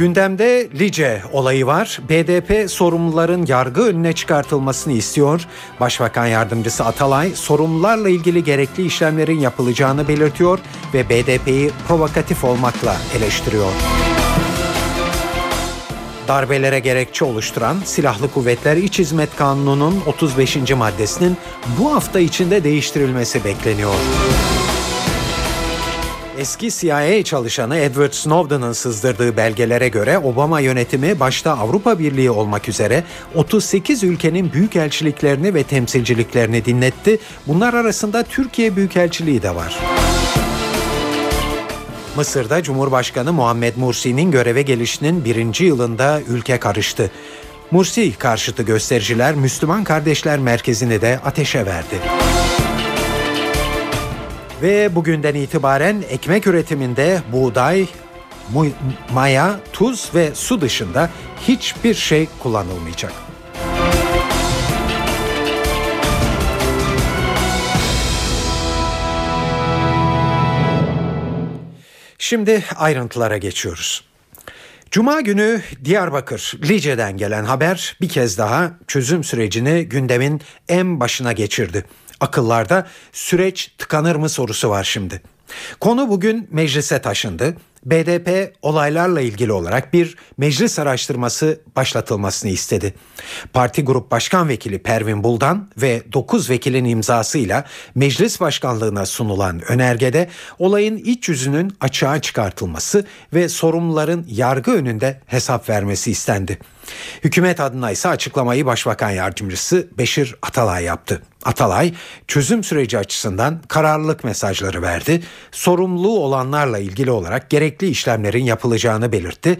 Gündemde Lice olayı var. BDP sorumluların yargı önüne çıkartılmasını istiyor. Başbakan yardımcısı Atalay sorumlularla ilgili gerekli işlemlerin yapılacağını belirtiyor ve BDP'yi provokatif olmakla eleştiriyor. Darbelere gerekçe oluşturan Silahlı Kuvvetler İç Hizmet Kanunu'nun 35. maddesinin bu hafta içinde değiştirilmesi bekleniyor. Eski CIA çalışanı Edward Snowden'ın sızdırdığı belgelere göre Obama yönetimi başta Avrupa Birliği olmak üzere 38 ülkenin büyükelçiliklerini ve temsilciliklerini dinletti. Bunlar arasında Türkiye Büyükelçiliği de var. Mısır'da Cumhurbaşkanı Muhammed Mursi'nin göreve gelişinin birinci yılında ülke karıştı. Mursi karşıtı göstericiler Müslüman Kardeşler Merkezi'ni de ateşe verdi. Ve bugünden itibaren ekmek üretiminde buğday, maya, tuz ve su dışında hiçbir şey kullanılmayacak. Şimdi ayrıntılara geçiyoruz. Cuma günü Diyarbakır, Lice'den gelen haber bir kez daha çözüm sürecini gündemin en başına geçirdi akıllarda süreç tıkanır mı sorusu var şimdi. Konu bugün meclise taşındı. BDP olaylarla ilgili olarak bir meclis araştırması başlatılmasını istedi. Parti Grup Başkan Vekili Pervin Buldan ve 9 vekilin imzasıyla meclis başkanlığına sunulan önergede olayın iç yüzünün açığa çıkartılması ve sorumluların yargı önünde hesap vermesi istendi. Hükümet adına ise açıklamayı Başbakan Yardımcısı Beşir Atalay yaptı. Atalay çözüm süreci açısından kararlılık mesajları verdi. Sorumluluğu olanlarla ilgili olarak gerekli işlemlerin yapılacağını belirtti.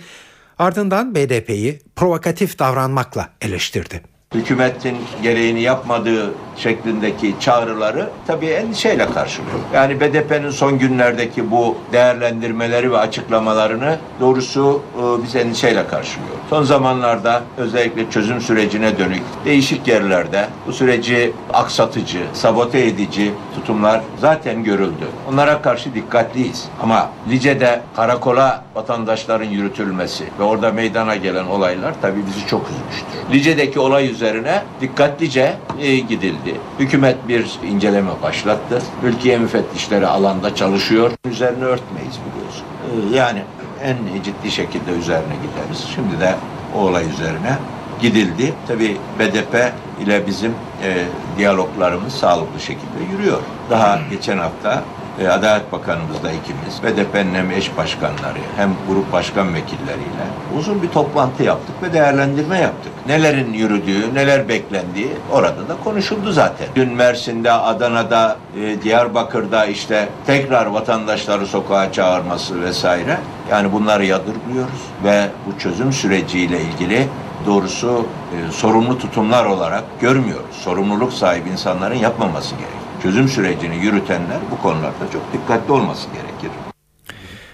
Ardından BDP'yi provokatif davranmakla eleştirdi hükümetin gereğini yapmadığı şeklindeki çağrıları tabii endişeyle karşılıyor. Yani BDP'nin son günlerdeki bu değerlendirmeleri ve açıklamalarını doğrusu e, biz endişeyle karşılıyor. Son zamanlarda özellikle çözüm sürecine dönük değişik yerlerde bu süreci aksatıcı, sabote edici tutumlar zaten görüldü. Onlara karşı dikkatliyiz. Ama Lice'de karakola vatandaşların yürütülmesi ve orada meydana gelen olaylar tabii bizi çok üzmüştür. Lice'deki olay üzerine dikkatlice e, gidildi. Hükümet bir inceleme başlattı. Mülkiye müfettişleri alanda çalışıyor. Üzerine örtmeyiz biliyorsun. E, yani en ciddi şekilde üzerine gideriz. Şimdi de o olay üzerine gidildi. Tabi BDP ile bizim e, diyaloglarımız sağlıklı şekilde yürüyor. Daha geçen hafta e, Adalet Bakanımızla ikimiz BDP'nin hem eş başkanları hem grup başkan vekilleriyle uzun bir toplantı yaptık ve değerlendirme yaptık. Nelerin yürüdüğü, neler beklendiği orada da konuşuldu zaten. Dün Mersin'de, Adana'da, e, Diyarbakır'da işte tekrar vatandaşları sokağa çağırması vesaire. Yani bunları yadırgıyoruz ve bu çözüm süreciyle ilgili doğrusu e, sorumlu tutumlar olarak görmüyoruz. Sorumluluk sahibi insanların yapmaması gerekiyor çözüm sürecini yürütenler bu konularda çok dikkatli olması gerekir.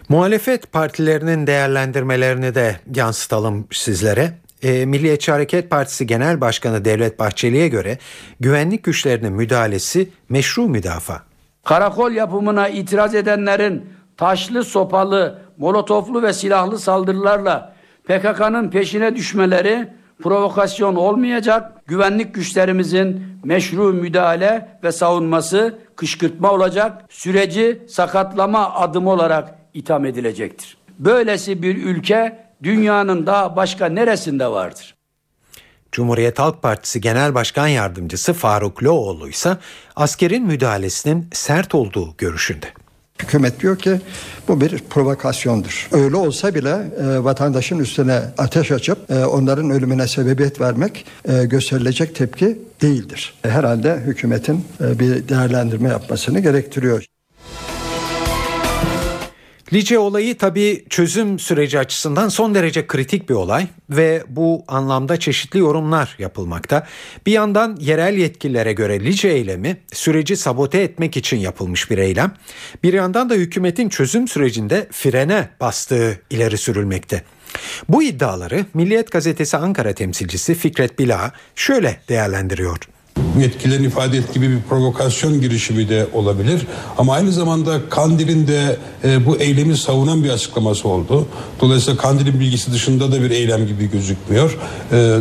Muhalefet partilerinin değerlendirmelerini de yansıtalım sizlere. E, Milliyetçi Hareket Partisi Genel Başkanı Devlet Bahçeli'ye göre güvenlik güçlerinin müdahalesi meşru müdafaa. Karakol yapımına itiraz edenlerin taşlı, sopalı, molotoflu ve silahlı saldırılarla PKK'nın peşine düşmeleri provokasyon olmayacak, güvenlik güçlerimizin meşru müdahale ve savunması kışkırtma olacak, süreci sakatlama adımı olarak itham edilecektir. Böylesi bir ülke dünyanın daha başka neresinde vardır? Cumhuriyet Halk Partisi Genel Başkan Yardımcısı Faruk Loğlu ise askerin müdahalesinin sert olduğu görüşünde. Hükümet diyor ki bu bir provokasyondur. Öyle olsa bile e, vatandaşın üstüne ateş açıp e, onların ölümüne sebebiyet vermek e, gösterilecek tepki değildir. E, herhalde hükümetin e, bir değerlendirme yapmasını gerektiriyor. Lice olayı tabii çözüm süreci açısından son derece kritik bir olay ve bu anlamda çeşitli yorumlar yapılmakta. Bir yandan yerel yetkililere göre Lice eylemi süreci sabote etmek için yapılmış bir eylem. Bir yandan da hükümetin çözüm sürecinde frene bastığı ileri sürülmekte. Bu iddiaları Milliyet Gazetesi Ankara temsilcisi Fikret Bila şöyle değerlendiriyor yetkililerin ifade ettiği gibi bir provokasyon girişimi de olabilir. Ama aynı zamanda Kandil'in de e, bu eylemi savunan bir açıklaması oldu. Dolayısıyla Kandil'in bilgisi dışında da bir eylem gibi gözükmüyor. E,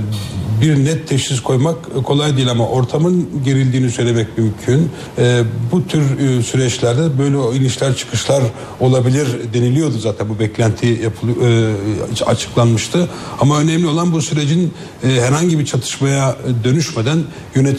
bir net teşhis koymak kolay değil ama ortamın gerildiğini söylemek mümkün. E, bu tür e, süreçlerde böyle inişler çıkışlar olabilir deniliyordu zaten bu beklenti yapılı, e, açıklanmıştı. Ama önemli olan bu sürecin e, herhangi bir çatışmaya dönüşmeden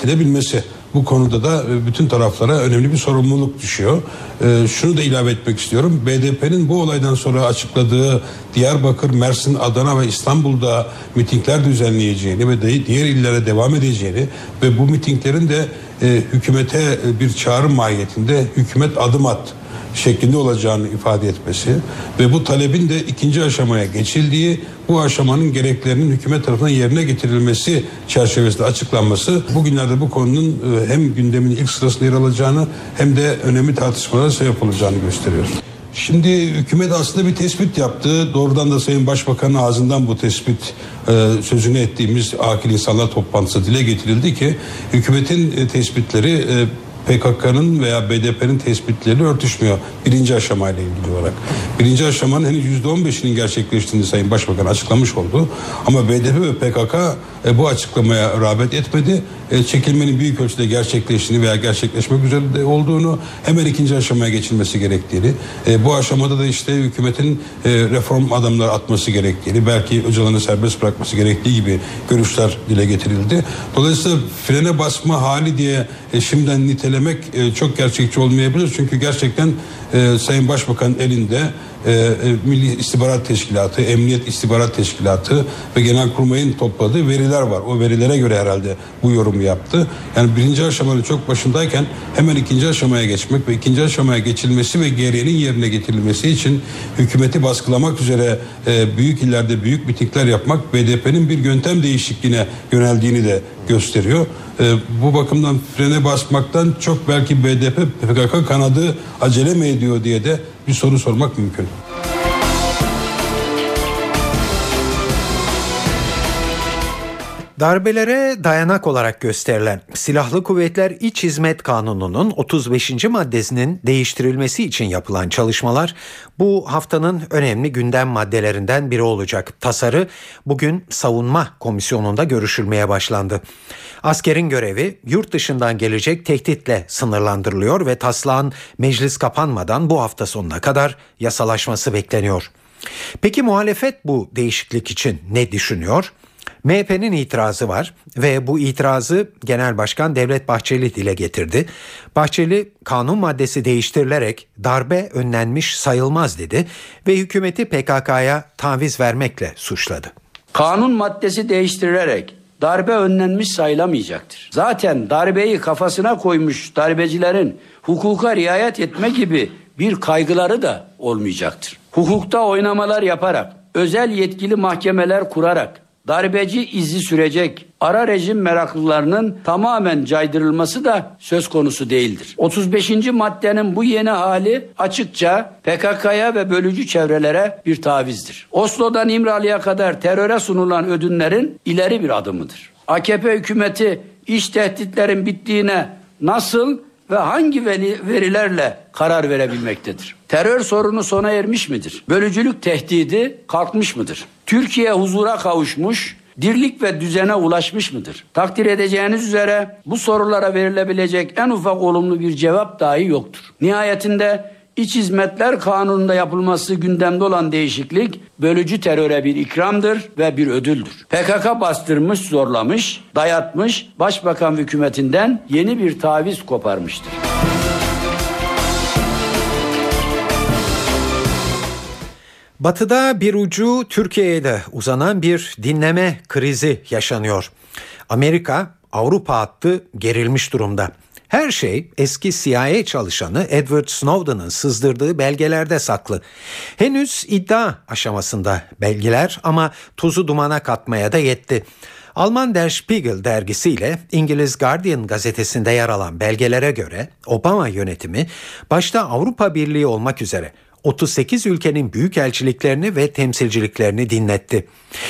yönetilebilmesi. Bu konuda da e, bütün taraflara önemli bir sorumluluk düşüyor. Ee, şunu da ilave etmek istiyorum. BDP'nin bu olaydan sonra açıkladığı Diyarbakır, Mersin, Adana ve İstanbul'da mitingler düzenleyeceğini ve diğer illere devam edeceğini ve bu mitinglerin de e, hükümete e, bir çağrı mahiyetinde hükümet adım at şeklinde olacağını ifade etmesi ve bu talebin de ikinci aşamaya geçildiği bu aşamanın gereklerinin hükümet tarafından yerine getirilmesi çerçevesinde açıklanması bugünlerde bu konunun e, hem gündemin ilk sırasında yer alacağını hem de önemli tartışmalara sebep olacağını gösteriyor. Şimdi hükümet aslında bir tespit yaptı. Doğrudan da Sayın Başbakan'ın ağzından bu tespit e, sözünü ettiğimiz akil insanlar toplantısı dile getirildi ki hükümetin e, tespitleri e, PKK'nın veya BDP'nin tespitleri örtüşmüyor. Birinci aşamayla ilgili olarak. Birinci aşamanın henüz yüzde on beşinin gerçekleştiğini Sayın Başbakan açıklamış oldu. Ama BDP ve PKK e, bu açıklamaya rağbet etmedi. E, çekilmenin büyük ölçüde gerçekleştiğini veya gerçekleşmek üzere olduğunu hemen ikinci aşamaya geçilmesi gerektiğini e, bu aşamada da işte hükümetin e, reform adamları atması gerektiğini belki Öcalan'ı serbest bırakması gerektiği gibi görüşler dile getirildi. Dolayısıyla frene basma hali diye e, şimdiden nitelemek e, çok gerçekçi olmayabilir. Çünkü gerçekten e, Sayın Başbakan elinde e, e, Milli İstihbarat Teşkilatı, Emniyet İstihbarat Teşkilatı ve Genelkurmay'ın topladığı veriler var. O verilere göre herhalde bu yorumu yaptı. Yani birinci aşamanın çok başındayken hemen ikinci aşamaya geçmek ve ikinci aşamaya geçilmesi ve gereğinin yerine getirilmesi için hükümeti baskılamak üzere e, büyük illerde büyük mitingler yapmak BDP'nin bir yöntem değişikliğine yöneldiğini de gösteriyor. E, bu bakımdan frene basmaktan çok belki BDP PKK kanadı acele mi ediyor diye de bir soru sormak mümkün. Darbelere dayanak olarak gösterilen Silahlı Kuvvetler İç Hizmet Kanunu'nun 35. maddesinin değiştirilmesi için yapılan çalışmalar bu haftanın önemli gündem maddelerinden biri olacak. Tasarı bugün Savunma Komisyonu'nda görüşülmeye başlandı. Askerin görevi yurt dışından gelecek tehditle sınırlandırılıyor ve taslağın meclis kapanmadan bu hafta sonuna kadar yasalaşması bekleniyor. Peki muhalefet bu değişiklik için ne düşünüyor? MHP'nin itirazı var ve bu itirazı Genel Başkan Devlet Bahçeli dile getirdi. Bahçeli kanun maddesi değiştirilerek darbe önlenmiş sayılmaz dedi ve hükümeti PKK'ya taviz vermekle suçladı. Kanun maddesi değiştirilerek darbe önlenmiş sayılamayacaktır. Zaten darbeyi kafasına koymuş darbecilerin hukuka riayet etme gibi bir kaygıları da olmayacaktır. Hukukta oynamalar yaparak, özel yetkili mahkemeler kurarak, darbeci izi sürecek ara rejim meraklılarının tamamen caydırılması da söz konusu değildir. 35. maddenin bu yeni hali açıkça PKK'ya ve bölücü çevrelere bir tavizdir. Oslo'dan İmralı'ya kadar teröre sunulan ödünlerin ileri bir adımıdır. AKP hükümeti iş tehditlerin bittiğine nasıl ve hangi verilerle karar verebilmektedir? Terör sorunu sona ermiş midir? Bölücülük tehdidi kalkmış mıdır? Türkiye huzura kavuşmuş, dirlik ve düzene ulaşmış mıdır? Takdir edeceğiniz üzere bu sorulara verilebilecek en ufak olumlu bir cevap dahi yoktur. Nihayetinde İç Hizmetler Kanunu'nda yapılması gündemde olan değişiklik bölücü teröre bir ikramdır ve bir ödüldür. PKK bastırmış, zorlamış, dayatmış, başbakan hükümetinden yeni bir taviz koparmıştır. Batı'da bir ucu Türkiye'ye de uzanan bir dinleme krizi yaşanıyor. Amerika Avrupa hattı gerilmiş durumda. Her şey eski CIA çalışanı Edward Snowden'ın sızdırdığı belgelerde saklı. Henüz iddia aşamasında belgeler ama tuzu dumana katmaya da yetti. Alman Der Spiegel dergisiyle İngiliz Guardian gazetesinde yer alan belgelere göre Obama yönetimi başta Avrupa Birliği olmak üzere 38 ülkenin büyükelçiliklerini ve temsilciliklerini dinletti.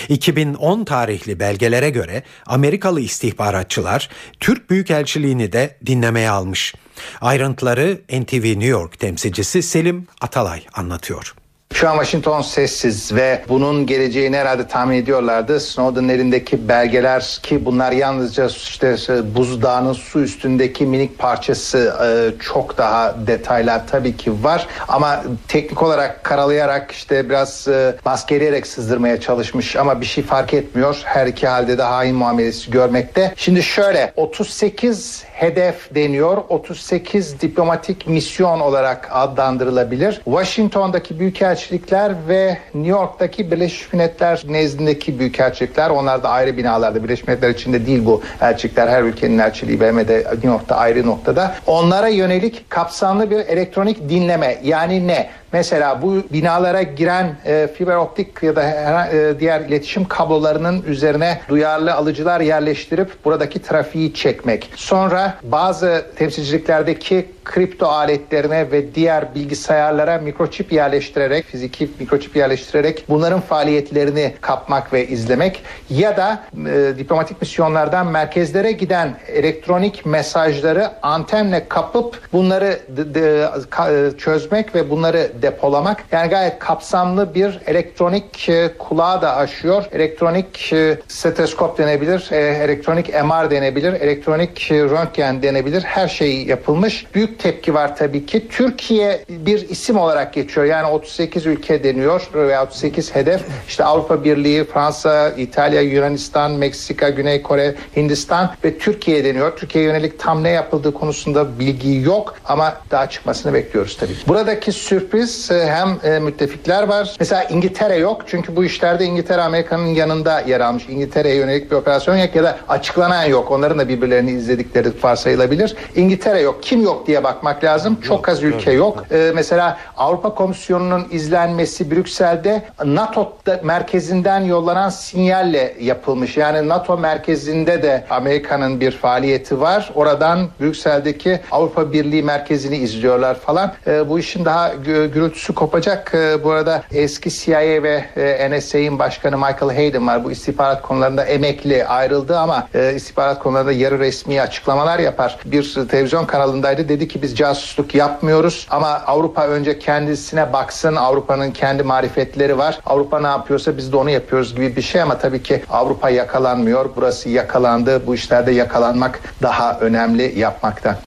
2010 tarihli belgelere göre Amerikalı istihbaratçılar Türk Büyükelçiliğini de dinlemeye almış. Ayrıntıları NTV New York temsilcisi Selim Atalay anlatıyor. Şu an Washington sessiz ve bunun geleceğini herhalde tahmin ediyorlardı. Snowden'ın elindeki belgeler ki bunlar yalnızca işte buzdağının su üstündeki minik parçası e, çok daha detaylar tabii ki var. Ama teknik olarak karalayarak işte biraz e, maskeleyerek sızdırmaya çalışmış ama bir şey fark etmiyor. Her iki halde de hain muamelesi görmekte. Şimdi şöyle 38 hedef deniyor. 38 diplomatik misyon olarak adlandırılabilir. Washington'daki büyükelçilikler ve New York'taki Birleşmiş Milletler nezdindeki büyükelçilikler onlar da ayrı binalarda. Birleşmiş Milletler içinde değil bu elçilikler. Her ülkenin elçiliği BM'de New York'ta ayrı noktada. Onlara yönelik kapsamlı bir elektronik dinleme. Yani ne? Mesela bu binalara giren e, fiber optik ya da e, diğer iletişim kablolarının üzerine duyarlı alıcılar yerleştirip buradaki trafiği çekmek. Sonra bazı temsilciliklerdeki kripto aletlerine ve diğer bilgisayarlara mikroçip yerleştirerek, fiziki mikroçip yerleştirerek bunların faaliyetlerini kapmak ve izlemek ya da e, diplomatik misyonlardan merkezlere giden elektronik mesajları antenle kapıp bunları de, ka, çözmek ve bunları depolamak. Yani gayet kapsamlı bir elektronik e, kulağı da aşıyor. Elektronik e, stetoskop denebilir, e, elektronik MR denebilir, elektronik röntgen denebilir. Her şey yapılmış. Büyük tepki var tabii ki. Türkiye bir isim olarak geçiyor. Yani 38 ülke deniyor veya 38 hedef. İşte Avrupa Birliği, Fransa, İtalya, Yunanistan, Meksika, Güney Kore, Hindistan ve Türkiye deniyor. Türkiye'ye yönelik tam ne yapıldığı konusunda bilgi yok ama daha çıkmasını bekliyoruz tabii. Buradaki sürpriz e, hem e, müttefikler var. Mesela İngiltere yok. Çünkü bu işlerde İngiltere Amerika'nın yanında yer almış. İngiltere'ye yönelik bir operasyon yok ya da açıklanan yok. Onların da birbirlerini izledikleri varsayılabilir. İngiltere yok. Kim yok diye bakmak lazım. Çok az ülke yok. Ee, mesela Avrupa Komisyonu'nun izlenmesi Brüksel'de NATO merkezinden yollanan sinyalle yapılmış. Yani NATO merkezinde de Amerika'nın bir faaliyeti var. Oradan Brüksel'deki Avrupa Birliği merkezini izliyorlar falan. Bu işin daha gürültüsü kopacak. Ee, bu arada eski CIA ve e, NSA'in başkanı Michael Hayden var. Bu istihbarat konularında emekli ayrıldı ama e, istihbarat konularında yarı resmi açıklamalar yapar. Bir televizyon kanalındaydı. Dedi ki biz casusluk yapmıyoruz ama Avrupa önce kendisine baksın. Avrupa'nın kendi marifetleri var. Avrupa ne yapıyorsa biz de onu yapıyoruz gibi bir şey ama tabii ki Avrupa yakalanmıyor. Burası yakalandı. Bu işlerde yakalanmak daha önemli yapmaktan.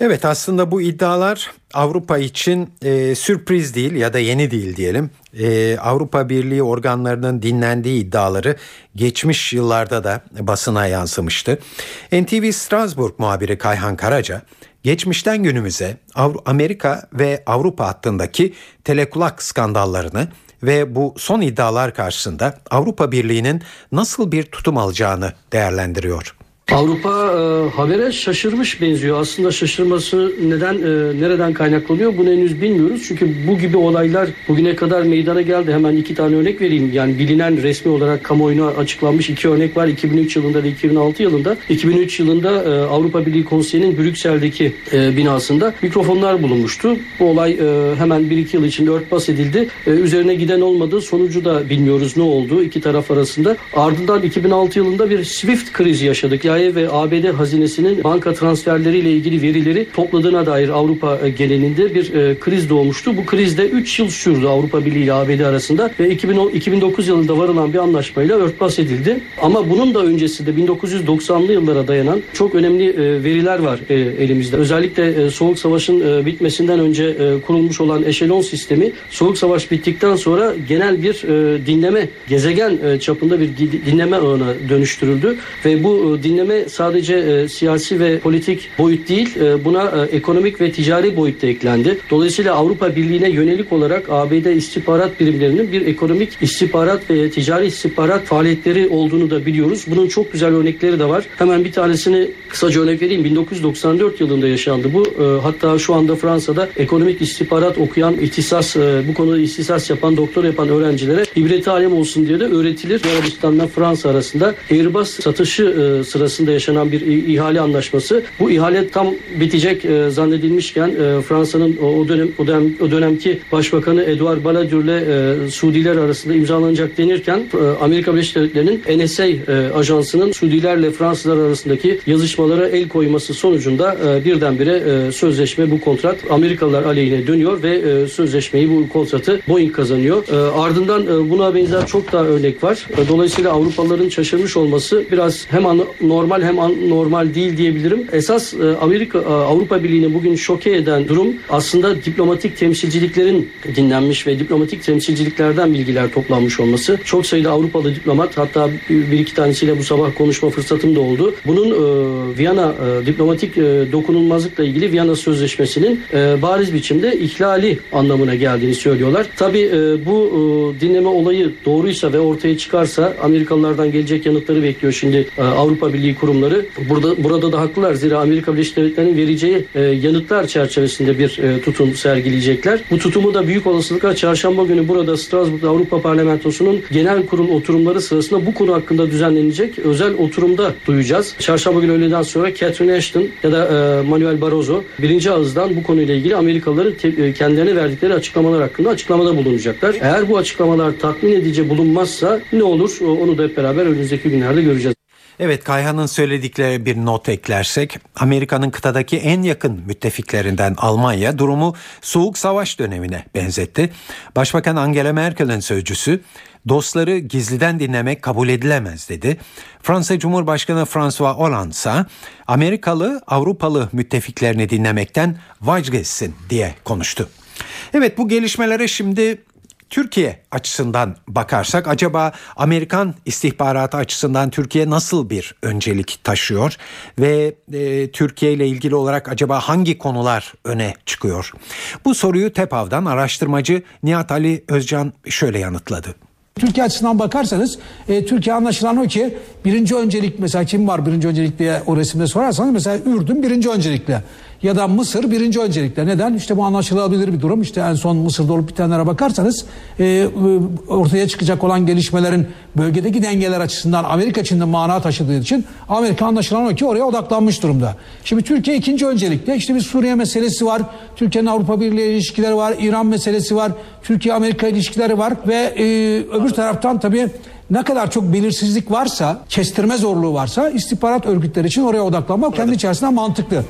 Evet aslında bu iddialar Avrupa için e, sürpriz değil ya da yeni değil diyelim. E, Avrupa Birliği organlarının dinlendiği iddiaları geçmiş yıllarda da basına yansımıştı. NTV Strasbourg muhabiri Kayhan Karaca geçmişten günümüze Amerika ve Avrupa hattındaki telekulak skandallarını ve bu son iddialar karşısında Avrupa Birliği'nin nasıl bir tutum alacağını değerlendiriyor. Avrupa e, habere şaşırmış benziyor. Aslında şaşırması neden e, nereden kaynaklanıyor bunu henüz bilmiyoruz. Çünkü bu gibi olaylar bugüne kadar meydana geldi. Hemen iki tane örnek vereyim. Yani bilinen resmi olarak kamuoyuna açıklanmış iki örnek var. 2003 yılında ve 2006 yılında. 2003 yılında e, Avrupa Birliği Konseyi'nin Brüksel'deki e, binasında mikrofonlar bulunmuştu. Bu olay e, hemen 1-2 yıl içinde örtbas edildi. E, üzerine giden olmadı. Sonucu da bilmiyoruz ne oldu iki taraf arasında. Ardından 2006 yılında bir SWIFT krizi yaşadık. Yani CIA ve ABD hazinesinin banka transferleriyle ilgili verileri topladığına dair Avrupa e, genelinde bir e, kriz doğmuştu. Bu kriz de 3 yıl sürdü Avrupa Birliği ile ABD arasında ve 2010, 2009 yılında varılan bir anlaşmayla örtbas edildi. Ama bunun da öncesinde 1990'lı yıllara dayanan çok önemli e, veriler var elimizde. Özellikle Soğuk Savaş'ın bitmesinden önce kurulmuş olan eşelon sistemi Soğuk Savaş bittikten sonra genel bir dinleme gezegen çapında bir dinleme ağına dönüştürüldü ve bu dinleme dinleme sadece e, siyasi ve politik boyut değil, e, buna e, ekonomik ve ticari boyut da eklendi. Dolayısıyla Avrupa Birliği'ne yönelik olarak ABD istihbarat birimlerinin bir ekonomik istihbarat ve ticari istihbarat faaliyetleri olduğunu da biliyoruz. Bunun çok güzel örnekleri de var. Hemen bir tanesini kısaca örnek vereyim. 1994 yılında yaşandı bu. E, hatta şu anda Fransa'da ekonomik istihbarat okuyan, ihtisas e, bu konuda ihtisas yapan, doktor yapan öğrencilere ibret alem olsun diye de öğretilir. Arabistan'la Fransa arasında Airbus satışı e, sırasında yaşanan bir ihale anlaşması. Bu ihale tam bitecek e, zannedilmişken e, Fransa'nın o dönem o dönem o dönemki Başbakanı Edouard Balladur ile e, Suudiler arasında imzalanacak denirken e, Amerika Birleşik Devletleri'nin NSA e, ajansının Suudilerle Fransızlar arasındaki yazışmalara el koyması sonucunda e, birdenbire e, sözleşme bu kontrat Amerikalılar aleyhine dönüyor ve e, sözleşmeyi bu kontratı Boeing kazanıyor. E, ardından e, buna benzer çok daha örnek var. E, dolayısıyla Avrupalıların şaşırmış olması biraz hem an, normal hem normal değil diyebilirim. Esas e, Amerika e, Avrupa Birliği'ni bugün şoke eden durum aslında diplomatik temsilciliklerin dinlenmiş ve diplomatik temsilciliklerden bilgiler toplanmış olması. Çok sayıda Avrupalı diplomat hatta bir iki tanesiyle bu sabah konuşma fırsatım da oldu. Bunun e, Viyana diplomatik dokunulmazlıkla ilgili Viyana Sözleşmesi'nin bariz biçimde ihlali anlamına geldiğini söylüyorlar. Tabi bu dinleme olayı doğruysa ve ortaya çıkarsa Amerikalılardan gelecek yanıtları bekliyor şimdi Avrupa Birliği kurumları. Burada burada da haklılar. Zira Amerika Birleşik Devletleri'nin vereceği e, yanıtlar çerçevesinde bir e, tutum sergileyecekler. Bu tutumu da büyük olasılıkla çarşamba günü burada Strasbourg'da Avrupa Parlamentosu'nun genel kurul oturumları sırasında bu konu hakkında düzenlenecek özel oturumda duyacağız. Çarşamba günü öğleden sonra Catherine Ashton ya da e, Manuel Barroso birinci ağızdan bu konuyla ilgili Amerikalıların te- kendilerine verdikleri açıklamalar hakkında açıklamada bulunacaklar. Eğer bu açıklamalar tatmin edici bulunmazsa ne olur onu da hep beraber önümüzdeki günlerde göreceğiz. Evet Kayhan'ın söyledikleri bir not eklersek Amerika'nın kıtadaki en yakın müttefiklerinden Almanya durumu soğuk savaş dönemine benzetti. Başbakan Angela Merkel'in sözcüsü dostları gizliden dinlemek kabul edilemez dedi. Fransa Cumhurbaşkanı François Hollande ise Amerikalı Avrupalı müttefiklerini dinlemekten vazgeçsin diye konuştu. Evet bu gelişmelere şimdi Türkiye açısından bakarsak acaba Amerikan istihbaratı açısından Türkiye nasıl bir öncelik taşıyor ve e, Türkiye ile ilgili olarak acaba hangi konular öne çıkıyor? Bu soruyu TEPAV'dan araştırmacı Nihat Ali Özcan şöyle yanıtladı. Türkiye açısından bakarsanız e, Türkiye anlaşılan o ki birinci öncelik mesela kim var birinci öncelik diye o resimde sorarsanız mesela Ürdün birinci öncelikle ya da Mısır birinci öncelikle. Neden? İşte bu anlaşılabilir bir durum. İşte en son Mısır'da olup bitenlere bakarsanız e, e, ortaya çıkacak olan gelişmelerin bölgedeki dengeler açısından Amerika için de mana taşıdığı için Amerika anlaşılan o ki oraya odaklanmış durumda. Şimdi Türkiye ikinci öncelikle işte bir Suriye meselesi var. Türkiye'nin Avrupa Birliği ilişkileri var. İran meselesi var. Türkiye-Amerika ilişkileri var ve e, öbür taraftan tabii ne kadar çok belirsizlik varsa, kestirme zorluğu varsa istihbarat örgütleri için oraya odaklanmak kendi içerisinde mantıklı.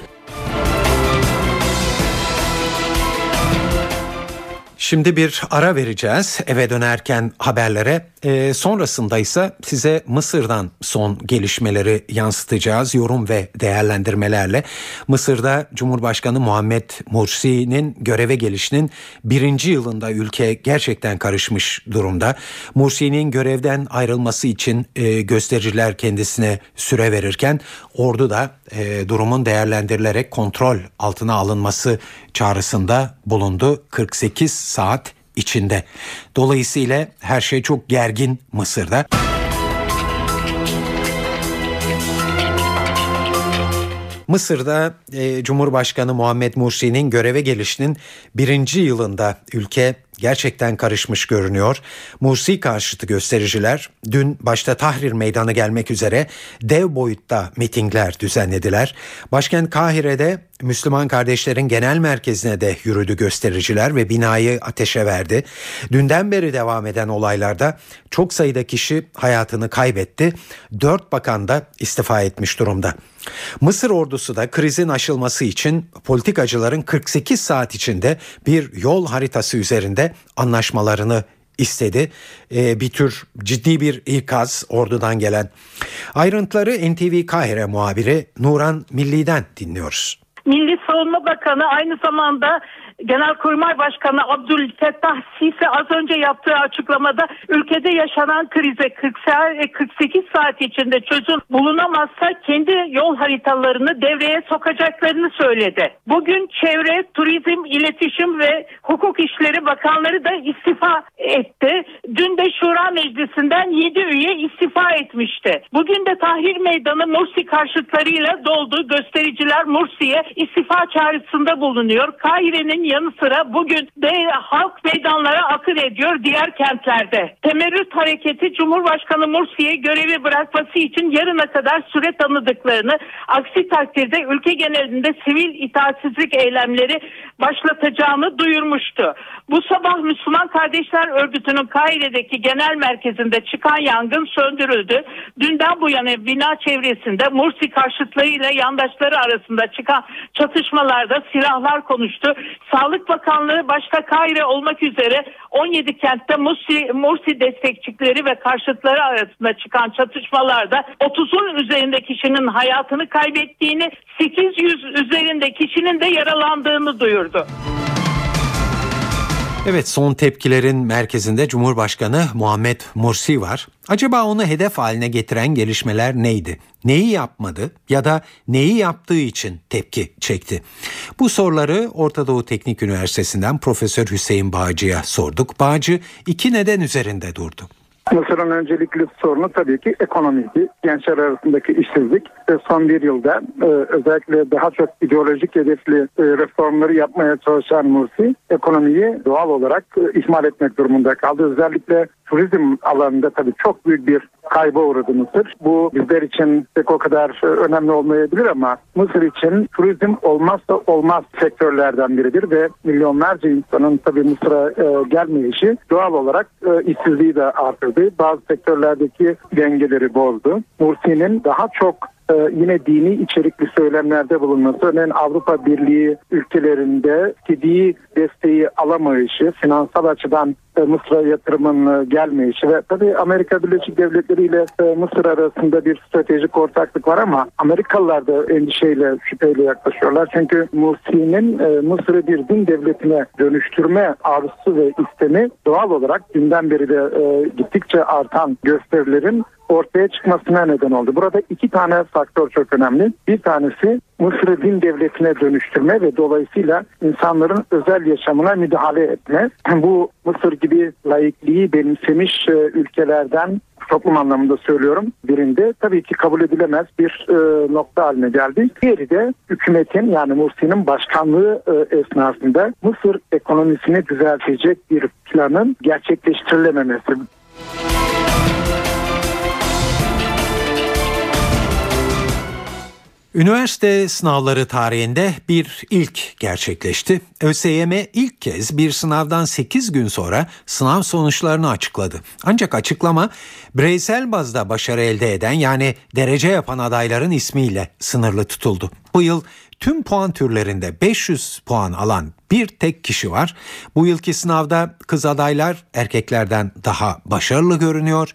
Şimdi bir ara vereceğiz eve dönerken haberlere. E, sonrasında ise size Mısır'dan son gelişmeleri yansıtacağız yorum ve değerlendirmelerle. Mısır'da Cumhurbaşkanı Muhammed Mursi'nin göreve gelişinin birinci yılında ülke gerçekten karışmış durumda. Mursi'nin görevden ayrılması için e, göstericiler kendisine süre verirken ordu da e, durumun değerlendirilerek kontrol altına alınması çağrısında bulundu 48 saat içinde. Dolayısıyla her şey çok gergin Mısır'da. Mısır'da e, Cumhurbaşkanı Muhammed Mursi'nin göreve gelişinin birinci yılında ülke gerçekten karışmış görünüyor. Mursi karşıtı göstericiler dün başta Tahrir Meydanı gelmek üzere dev boyutta mitingler düzenlediler. Başkent Kahire'de Müslüman kardeşlerin genel merkezine de yürüdü göstericiler ve binayı ateşe verdi. Dünden beri devam eden olaylarda çok sayıda kişi hayatını kaybetti. Dört bakan da istifa etmiş durumda. Mısır ordusu da krizin aşılması için politikacıların 48 saat içinde bir yol haritası üzerinde anlaşmalarını istedi. Ee, bir tür ciddi bir ikaz ordudan gelen. Ayrıntıları NTV Kahire muhabiri Nuran Milli'den dinliyoruz. Milli Savunma Bakanı aynı zamanda Genelkurmay Başkanı Abdülfettah Sisi az önce yaptığı açıklamada ülkede yaşanan krize 40 saat, 48 saat içinde çözüm bulunamazsa kendi yol haritalarını devreye sokacaklarını söyledi. Bugün Çevre, Turizm, İletişim ve Hukuk İşleri Bakanları da istifa etti. Dün de Şura Meclisi'nden 7 üye istifa etmişti. Bugün de Tahrir Meydanı Mursi karşıtlarıyla doldu. Göstericiler Mursi'ye istifa çağrısında bulunuyor. Kahire'nin yanı sıra bugün de halk meydanlara akın ediyor diğer kentlerde. Temerrüt hareketi Cumhurbaşkanı Mursi'ye görevi bırakması için yarına kadar süre tanıdıklarını, aksi takdirde ülke genelinde sivil itaatsizlik eylemleri başlatacağını duyurmuştu. Bu sabah Müslüman Kardeşler Örgütü'nün Kahire'deki genel merkezinde çıkan yangın söndürüldü. Dünden bu yana bina çevresinde Mursi karşıtlarıyla yandaşları arasında çıkan çatışmalarda silahlar konuştu. Sağlık Bakanlığı başta Kahire olmak üzere 17 kentte Mursi, Mursi destekçileri ve karşıtları arasında çıkan çatışmalarda 30'un üzerinde kişinin hayatını kaybettiğini, 800 üzerinde kişinin de yaralandığını duyurdu. Evet son tepkilerin merkezinde Cumhurbaşkanı Muhammed Mursi var. Acaba onu hedef haline getiren gelişmeler neydi? Neyi yapmadı ya da neyi yaptığı için tepki çekti? Bu soruları Orta Doğu Teknik Üniversitesi'nden Profesör Hüseyin Bağcı'ya sorduk. Bağcı iki neden üzerinde durdu. Mısır'ın öncelikli sorunu tabii ki ekonomiydi. Gençler arasındaki işsizlik son bir yılda e, özellikle daha çok ideolojik hedefli e, reformları yapmaya çalışan Mursi ekonomiyi doğal olarak e, ihmal etmek durumunda kaldı. Özellikle turizm alanında tabii çok büyük bir kayba uğradı. Bu bizler için pek o kadar e, önemli olmayabilir ama Mısır için turizm olmazsa olmaz sektörlerden biridir ve milyonlarca insanın tabii Mısır'a e, gelmeyişi doğal olarak e, işsizliği de artırdı. Bazı sektörlerdeki dengeleri bozdu. Mursi'nin daha çok e, yine dini içerikli söylemlerde bulunması, örneğin Avrupa Birliği ülkelerinde istediği desteği alamayışı, finansal açıdan e, Mısır'a yatırımın e, gelmeyişi ve tabii Amerika Birleşik Devletleri ile e, Mısır arasında bir stratejik ortaklık var ama Amerikalılar da endişeyle, şüpheyle yaklaşıyorlar. Çünkü Mursi'nin e, Mısır'ı bir din devletine dönüştürme arzusu ve istemi doğal olarak dünden beri de gittikçe artan gösterilerin ortaya çıkmasına neden oldu. Burada iki tane faktör çok önemli. Bir tanesi Mısır'ı din devletine dönüştürme ve dolayısıyla insanların özel yaşamına müdahale etme. Bu Mısır gibi laikliği benimsemiş e, ülkelerden toplum anlamında söylüyorum birinde tabii ki kabul edilemez bir e, nokta haline geldi. Diğeri de hükümetin yani Mursi'nin başkanlığı e, esnasında Mısır ekonomisini düzeltecek bir planın gerçekleştirilememesi. Üniversite sınavları tarihinde bir ilk gerçekleşti. ÖSYM ilk kez bir sınavdan 8 gün sonra sınav sonuçlarını açıkladı. Ancak açıklama bireysel bazda başarı elde eden yani derece yapan adayların ismiyle sınırlı tutuldu. Bu yıl tüm puan türlerinde 500 puan alan bir tek kişi var. Bu yılki sınavda kız adaylar erkeklerden daha başarılı görünüyor.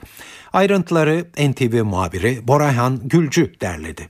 Ayrıntıları NTV muhabiri Borayhan Gülcü derledi.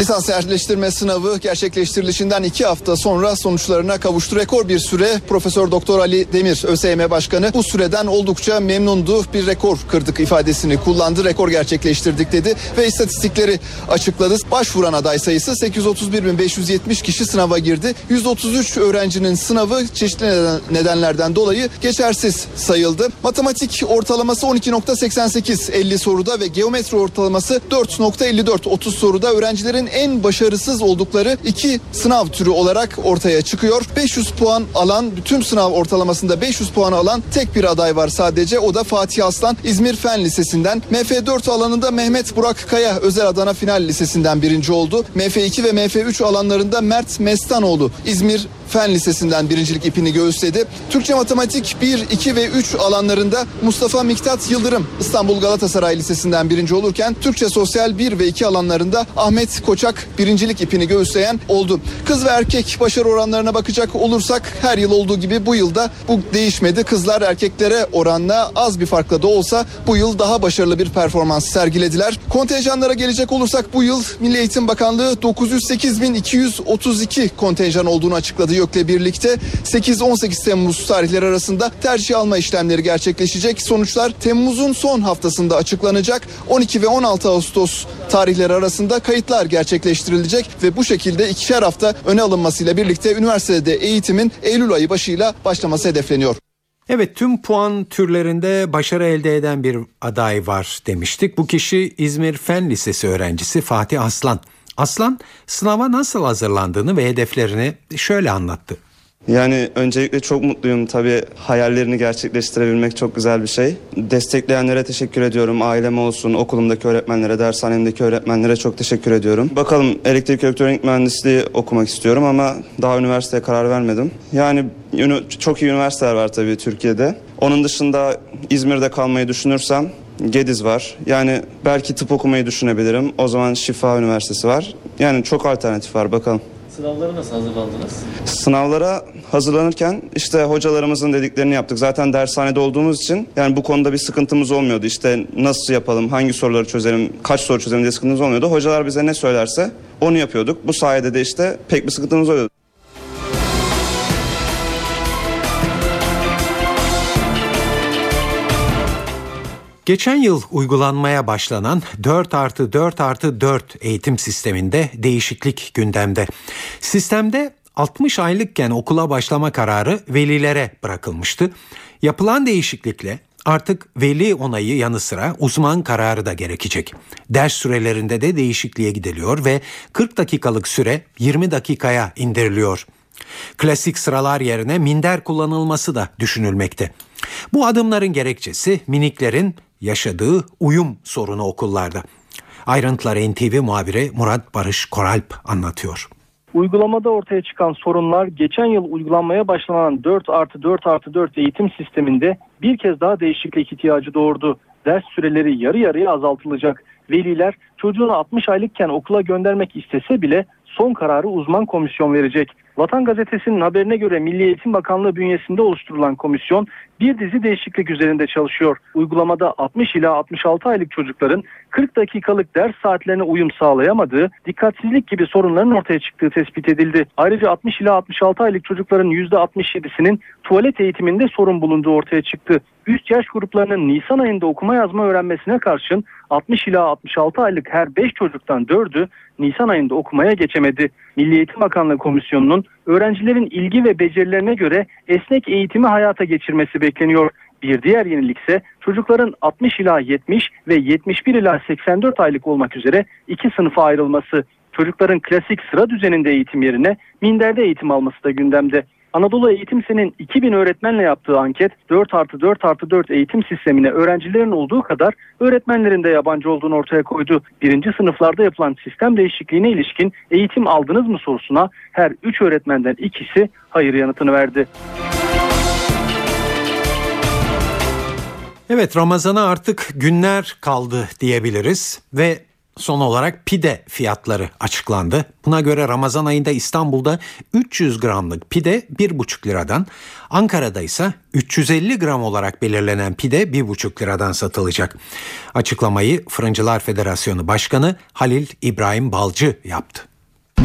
Lisans yerleştirme sınavı gerçekleştirilişinden iki hafta sonra sonuçlarına kavuştu. Rekor bir süre Profesör Doktor Ali Demir ÖSYM Başkanı bu süreden oldukça memnundu. Bir rekor kırdık ifadesini kullandı. Rekor gerçekleştirdik dedi ve istatistikleri açıkladı. Başvuran aday sayısı 831.570 kişi sınava girdi. 133 öğrencinin sınavı çeşitli neden, nedenlerden dolayı geçersiz sayıldı. Matematik ortalaması 12.88 50 soruda ve geometri ortalaması 4.54 30 soruda öğrencilerin en başarısız oldukları iki sınav türü olarak ortaya çıkıyor. 500 puan alan bütün sınav ortalamasında 500 puan alan tek bir aday var sadece. O da Fatih Aslan İzmir Fen Lisesi'nden. MF4 alanında Mehmet Burak Kaya Özel Adana Final Lisesi'nden birinci oldu. MF2 ve MF3 alanlarında Mert Mestanoğlu İzmir Fen Lisesi'nden birincilik ipini göğüsledi. Türkçe Matematik 1, 2 ve 3 alanlarında Mustafa Miktat Yıldırım İstanbul Galatasaray Lisesi'nden birinci olurken Türkçe Sosyal 1 ve 2 alanlarında Ahmet Koçak birincilik ipini göğüsleyen oldu. Kız ve erkek başarı oranlarına bakacak olursak her yıl olduğu gibi bu yılda bu değişmedi. Kızlar erkeklere oranla az bir farkla da olsa bu yıl daha başarılı bir performans sergilediler. Kontenjanlara gelecek olursak bu yıl Milli Eğitim Bakanlığı 908.232 kontenjan olduğunu açıkladı YÖK'le birlikte 8-18 Temmuz tarihleri arasında tercih alma işlemleri gerçekleşecek. Sonuçlar Temmuz'un son haftasında açıklanacak. 12 ve 16 Ağustos tarihleri arasında kayıtlar gerçekleştirilecek ve bu şekilde ikişer hafta öne alınmasıyla birlikte üniversitede eğitimin Eylül ayı başıyla başlaması hedefleniyor. Evet tüm puan türlerinde başarı elde eden bir aday var demiştik. Bu kişi İzmir Fen Lisesi öğrencisi Fatih Aslan. Aslan sınava nasıl hazırlandığını ve hedeflerini şöyle anlattı. Yani öncelikle çok mutluyum tabii hayallerini gerçekleştirebilmek çok güzel bir şey. Destekleyenlere teşekkür ediyorum. Ailem olsun, okulumdaki öğretmenlere, dershanemdeki öğretmenlere çok teşekkür ediyorum. Bakalım elektrik elektronik mühendisliği okumak istiyorum ama daha üniversiteye karar vermedim. Yani çok iyi üniversiteler var tabii Türkiye'de. Onun dışında İzmir'de kalmayı düşünürsem Gediz var. Yani belki tıp okumayı düşünebilirim. O zaman Şifa Üniversitesi var. Yani çok alternatif var bakalım. Sınavlara nasıl hazırlandınız? Sınavlara hazırlanırken işte hocalarımızın dediklerini yaptık. Zaten dershanede olduğumuz için yani bu konuda bir sıkıntımız olmuyordu. İşte nasıl yapalım, hangi soruları çözelim, kaç soru çözelim diye sıkıntımız olmuyordu. Hocalar bize ne söylerse onu yapıyorduk. Bu sayede de işte pek bir sıkıntımız oluyordu. Geçen yıl uygulanmaya başlanan 4 artı 4 artı 4 eğitim sisteminde değişiklik gündemde. Sistemde 60 aylıkken okula başlama kararı velilere bırakılmıştı. Yapılan değişiklikle artık veli onayı yanı sıra uzman kararı da gerekecek. Ders sürelerinde de değişikliğe gidiliyor ve 40 dakikalık süre 20 dakikaya indiriliyor. Klasik sıralar yerine minder kullanılması da düşünülmekte. Bu adımların gerekçesi miniklerin yaşadığı uyum sorunu okullarda. Ayrıntıları NTV muhabiri Murat Barış Koralp anlatıyor. Uygulamada ortaya çıkan sorunlar geçen yıl uygulanmaya başlanan 4 artı 4 artı 4 eğitim sisteminde bir kez daha değişiklik ihtiyacı doğurdu. Ders süreleri yarı yarıya azaltılacak. Veliler çocuğunu 60 aylıkken okula göndermek istese bile son kararı uzman komisyon verecek. Vatan Gazetesi'nin haberine göre Milli Eğitim Bakanlığı bünyesinde oluşturulan komisyon bir dizi değişiklik üzerinde çalışıyor. Uygulamada 60 ila 66 aylık çocukların 40 dakikalık ders saatlerine uyum sağlayamadığı, dikkatsizlik gibi sorunların ortaya çıktığı tespit edildi. Ayrıca 60 ila 66 aylık çocukların %67'sinin tuvalet eğitiminde sorun bulunduğu ortaya çıktı. Üst yaş gruplarının Nisan ayında okuma yazma öğrenmesine karşın 60 ila 66 aylık her 5 çocuktan 4'ü Nisan ayında okumaya geçemedi. Milli Eğitim Bakanlığı Komisyonu'nun öğrencilerin ilgi ve becerilerine göre esnek eğitimi hayata geçirmesi bekleniyor. Bir diğer yenilik ise çocukların 60 ila 70 ve 71 ila 84 aylık olmak üzere iki sınıfa ayrılması. Çocukların klasik sıra düzeninde eğitim yerine minderde eğitim alması da gündemde. Anadolu Eğitim Sen'in 2000 öğretmenle yaptığı anket 4 artı 4 artı 4 eğitim sistemine öğrencilerin olduğu kadar öğretmenlerin de yabancı olduğunu ortaya koydu. Birinci sınıflarda yapılan sistem değişikliğine ilişkin eğitim aldınız mı sorusuna her 3 öğretmenden ikisi hayır yanıtını verdi. Evet Ramazan'a artık günler kaldı diyebiliriz ve Son olarak pide fiyatları açıklandı. Buna göre Ramazan ayında İstanbul'da 300 gramlık pide 1,5 liradan, Ankara'da ise 350 gram olarak belirlenen pide 1,5 liradan satılacak. Açıklamayı Fırıncılar Federasyonu Başkanı Halil İbrahim Balcı yaptı.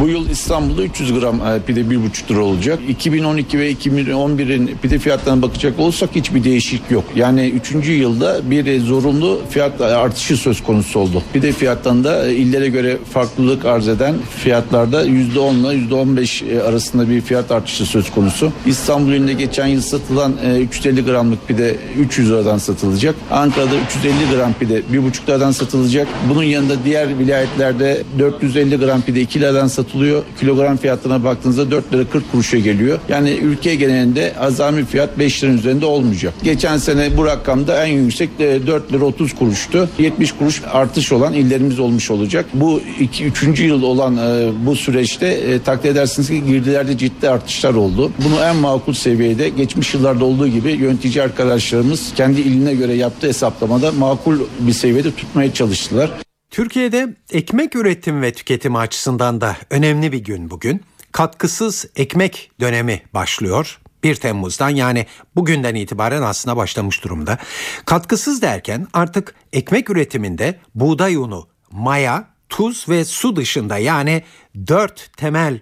Bu yıl İstanbul'da 300 gram e, pide 1,5 lira olacak. 2012 ve 2011'in pide fiyatlarına bakacak olursak hiçbir değişik yok. Yani 3. yılda bir zorunlu fiyat artışı söz konusu oldu. Pide fiyatlarında e, illere göre farklılık arz eden fiyatlarda %10 ile %15 arasında bir fiyat artışı söz konusu. İstanbul ilinde geçen yıl satılan 350 e, gramlık pide 300 liradan satılacak. Ankara'da 350 gram pide 1,5 liradan satılacak. Bunun yanında diğer vilayetlerde 450 gram pide 2 liradan satılacak satılıyor. Kilogram fiyatına baktığınızda 4 lira 40 kuruşa geliyor. Yani ülke genelinde azami fiyat 5 liranın üzerinde olmayacak. Geçen sene bu rakamda en yüksek 4 lira 30 kuruştu. 70 kuruş artış olan illerimiz olmuş olacak. Bu 2 3. yıl olan e, bu süreçte e, takdir edersiniz ki girdilerde ciddi artışlar oldu. Bunu en makul seviyede geçmiş yıllarda olduğu gibi yönetici arkadaşlarımız kendi iline göre yaptığı hesaplamada makul bir seviyede tutmaya çalıştılar. Türkiye'de ekmek üretim ve tüketimi açısından da önemli bir gün bugün. Katkısız ekmek dönemi başlıyor. 1 Temmuz'dan yani bugünden itibaren aslında başlamış durumda. Katkısız derken artık ekmek üretiminde buğday unu, maya, tuz ve su dışında yani 4 temel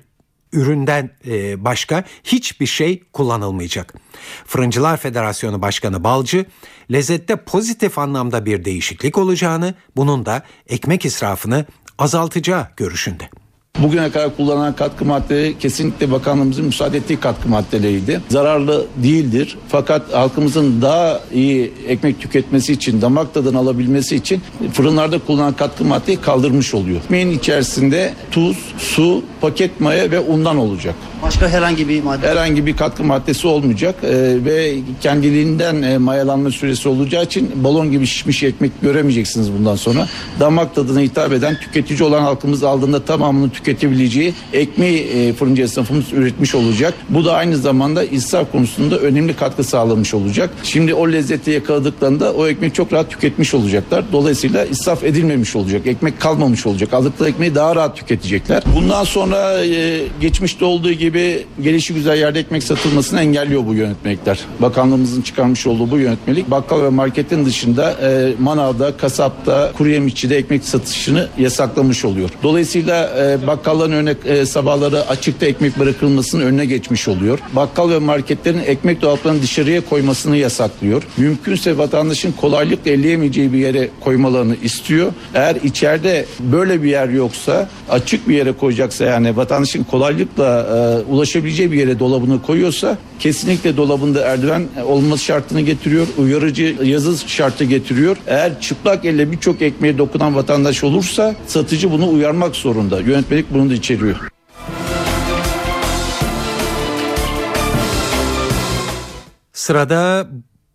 üründen e, başka hiçbir şey kullanılmayacak. Fırıncılar Federasyonu Başkanı Balcı, lezzette pozitif anlamda bir değişiklik olacağını, bunun da ekmek israfını azaltacağı görüşünde. Bugüne kadar kullanılan katkı maddeleri kesinlikle bakanlığımızın müsaade ettiği katkı maddeleriydi. Zararlı değildir. Fakat halkımızın daha iyi ekmek tüketmesi için, damak tadını alabilmesi için fırınlarda kullanılan katkı maddeyi kaldırmış oluyor. Ekmeğin içerisinde tuz, su, paket maya ve undan olacak. Başka herhangi bir madde? Herhangi bir katkı maddesi olmayacak ee, ve kendiliğinden e, mayalanma süresi olacağı için balon gibi şişmiş ekmek göremeyeceksiniz bundan sonra. Damak tadına hitap eden tüketici olan halkımız aldığında tamamını tüketebileceği ekmeği e, fırıncı esnafımız üretmiş olacak. Bu da aynı zamanda israf konusunda önemli katkı sağlamış olacak. Şimdi o lezzeti yakaladıklarında o ekmek çok rahat tüketmiş olacaklar. Dolayısıyla israf edilmemiş olacak. Ekmek kalmamış olacak. Aldıkları ekmeği daha rahat tüketecekler. Bundan sonra e, geçmişte olduğu gibi gelişi güzel yerde ekmek satılmasını engelliyor bu yönetmelikler. Bakanlığımızın çıkarmış olduğu bu yönetmelik bakkal ve marketin dışında e, manavda, kasapta, kuru yemişçide ekmek satışını yasaklamış oluyor. Dolayısıyla e, bakkalların önüne e, sabahları açıkta ekmek bırakılmasının önüne geçmiş oluyor. Bakkal ve marketlerin ekmek dolaplarını dışarıya koymasını yasaklıyor. Mümkünse vatandaşın kolaylıkla elleyemeyeceği bir yere koymalarını istiyor. Eğer içeride böyle bir yer yoksa açık bir yere koyacaksa yani vatandaşın kolaylıkla e, ulaşabileceği bir yere dolabını koyuyorsa kesinlikle dolabında erdiven olması şartını getiriyor. Uyarıcı yazı şartı getiriyor. Eğer çıplak elle birçok ekmeğe dokunan vatandaş olursa satıcı bunu uyarmak zorunda. Yönetmelik bunu da içeriyor. Sırada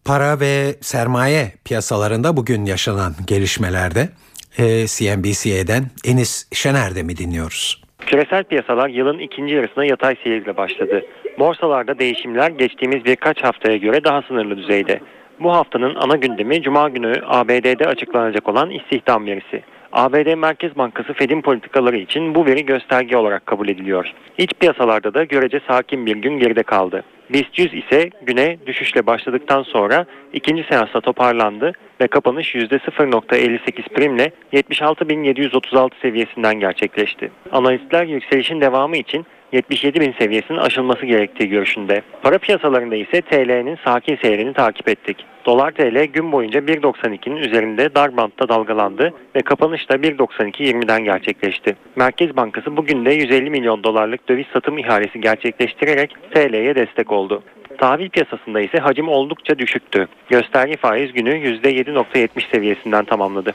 para ve sermaye piyasalarında bugün yaşanan gelişmelerde e, CNBC'den Enis Şener'de mi dinliyoruz? Küresel piyasalar yılın ikinci yarısına yatay seyirle başladı. Borsalarda değişimler geçtiğimiz birkaç haftaya göre daha sınırlı düzeyde. Bu haftanın ana gündemi Cuma günü ABD'de açıklanacak olan istihdam verisi. ABD Merkez Bankası Fed'in politikaları için bu veri gösterge olarak kabul ediliyor. İç piyasalarda da görece sakin bir gün geride kaldı. BIST 100 ise güne düşüşle başladıktan sonra ikinci seansta toparlandı ve kapanış %0.58 primle 76.736 seviyesinden gerçekleşti. Analistler yükselişin devamı için 77 bin seviyesinin aşılması gerektiği görüşünde. Para piyasalarında ise TL'nin sakin seyrini takip ettik. Dolar TL gün boyunca 1.92'nin üzerinde dar bantta dalgalandı ve kapanış da 1.92.20'den gerçekleşti. Merkez Bankası bugün de 150 milyon dolarlık döviz satım ihalesi gerçekleştirerek TL'ye destek oldu. Tahvil piyasasında ise hacim oldukça düşüktü. Gösterge faiz günü %7.70 seviyesinden tamamladı.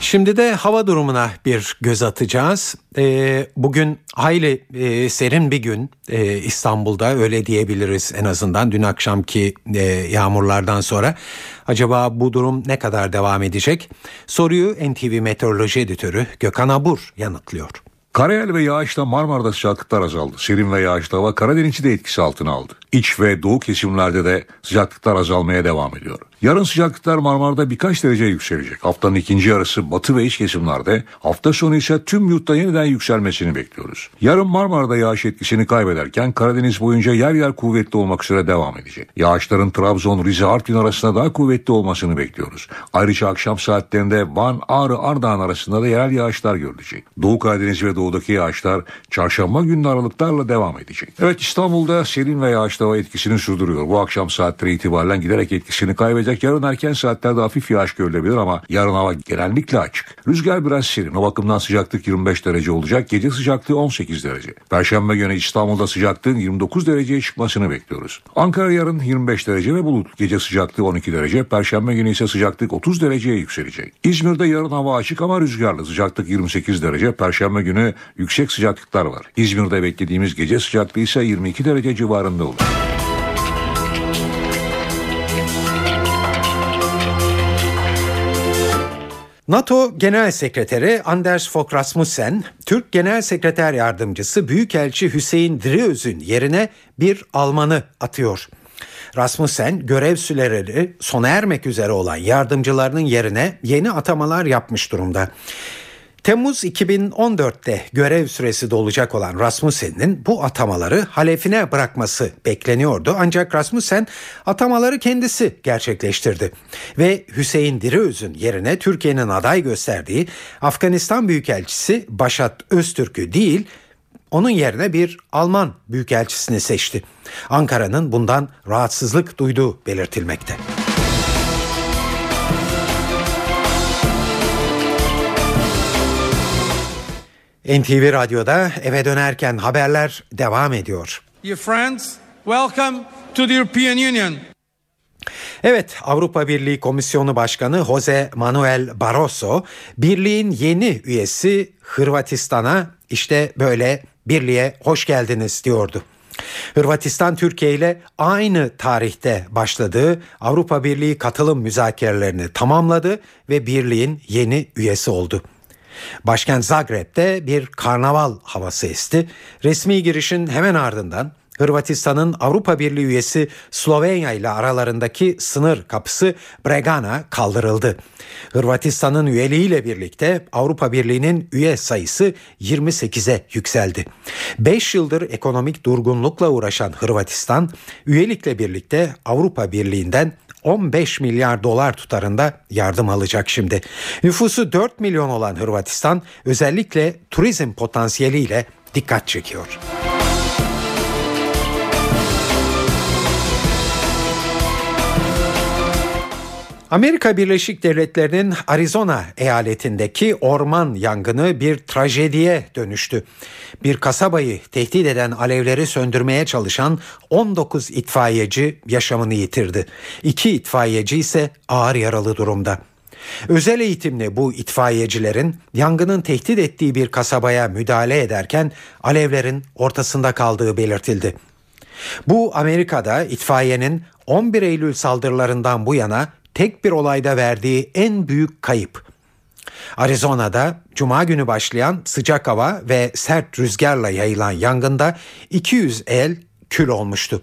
Şimdi de hava durumuna bir göz atacağız. Ee, bugün hayli e, serin bir gün ee, İstanbul'da öyle diyebiliriz en azından dün akşamki e, yağmurlardan sonra. Acaba bu durum ne kadar devam edecek? Soruyu NTV Meteoroloji Editörü Gökhan Abur yanıtlıyor. Karayel ve yağışla Marmara'da sıcaklıklar azaldı. Serin ve yağışlı hava Karadeniz'i de etkisi altına aldı. İç ve doğu kesimlerde de sıcaklıklar azalmaya devam ediyor. Yarın sıcaklıklar Marmara'da birkaç derece yükselecek. Haftanın ikinci yarısı batı ve iç kesimlerde, hafta sonu ise tüm yurtta yeniden yükselmesini bekliyoruz. Yarın Marmara'da yağış etkisini kaybederken Karadeniz boyunca yer yer kuvvetli olmak üzere devam edecek. Yağışların Trabzon, Rize, Artvin arasında daha kuvvetli olmasını bekliyoruz. Ayrıca akşam saatlerinde Van, Ağrı, Ardahan arasında da yerel yağışlar görülecek. Doğu Karadeniz ve doğudaki yağışlar çarşamba günü aralıklarla devam edecek. Evet İstanbul'da serin ve yağışlı hava etkisini sürdürüyor. Bu akşam saatleri itibaren giderek etkisini kaybedecek. Yarın erken saatlerde hafif yağış görülebilir ama yarın hava genellikle açık. Rüzgar biraz serin. O bakımdan sıcaklık 25 derece olacak. Gece sıcaklığı 18 derece. Perşembe günü İstanbul'da sıcaklığın 29 dereceye çıkmasını bekliyoruz. Ankara yarın 25 derece ve bulut. Gece sıcaklığı 12 derece. Perşembe günü ise sıcaklık 30 dereceye yükselecek. İzmir'de yarın hava açık ama rüzgarlı. Sıcaklık 28 derece. Perşembe günü yüksek sıcaklıklar var. İzmir'de beklediğimiz gece sıcaklığı ise 22 derece civarında olur. NATO Genel Sekreteri Anders Fogh Rasmussen, Türk Genel Sekreter Yardımcısı Büyükelçi Hüseyin Driöz'ün yerine bir Almanı atıyor. Rasmussen görev süreleri sona ermek üzere olan yardımcılarının yerine yeni atamalar yapmış durumda. Temmuz 2014'te görev süresi dolacak olan Rasmussen'in bu atamaları halefine bırakması bekleniyordu. Ancak Rasmussen atamaları kendisi gerçekleştirdi. Ve Hüseyin Diriöz'ün yerine Türkiye'nin aday gösterdiği Afganistan Büyükelçisi Başat Öztürk'ü değil onun yerine bir Alman büyükelçisini seçti. Ankara'nın bundan rahatsızlık duyduğu belirtilmekte. NTV Radyo'da eve dönerken haberler devam ediyor. Dear friends, welcome to the European Union. Evet, Avrupa Birliği Komisyonu Başkanı Jose Manuel Barroso, birliğin yeni üyesi Hırvatistan'a işte böyle birliğe hoş geldiniz diyordu. Hırvatistan Türkiye ile aynı tarihte başladığı Avrupa Birliği katılım müzakerelerini tamamladı ve birliğin yeni üyesi oldu. Başkent Zagreb'de bir karnaval havası esti. Resmi girişin hemen ardından Hırvatistan'ın Avrupa Birliği üyesi Slovenya ile aralarındaki sınır kapısı Bregana kaldırıldı. Hırvatistan'ın üyeliğiyle birlikte Avrupa Birliği'nin üye sayısı 28'e yükseldi. 5 yıldır ekonomik durgunlukla uğraşan Hırvatistan, üyelikle birlikte Avrupa Birliği'nden 15 milyar dolar tutarında yardım alacak şimdi. Nüfusu 4 milyon olan Hırvatistan özellikle turizm potansiyeliyle dikkat çekiyor. Amerika Birleşik Devletleri'nin Arizona eyaletindeki orman yangını bir trajediye dönüştü. Bir kasabayı tehdit eden alevleri söndürmeye çalışan 19 itfaiyeci yaşamını yitirdi. İki itfaiyeci ise ağır yaralı durumda. Özel eğitimli bu itfaiyecilerin yangının tehdit ettiği bir kasabaya müdahale ederken alevlerin ortasında kaldığı belirtildi. Bu Amerika'da itfaiyenin 11 Eylül saldırılarından bu yana tek bir olayda verdiği en büyük kayıp. Arizona'da cuma günü başlayan sıcak hava ve sert rüzgarla yayılan yangında 200 el kül olmuştu.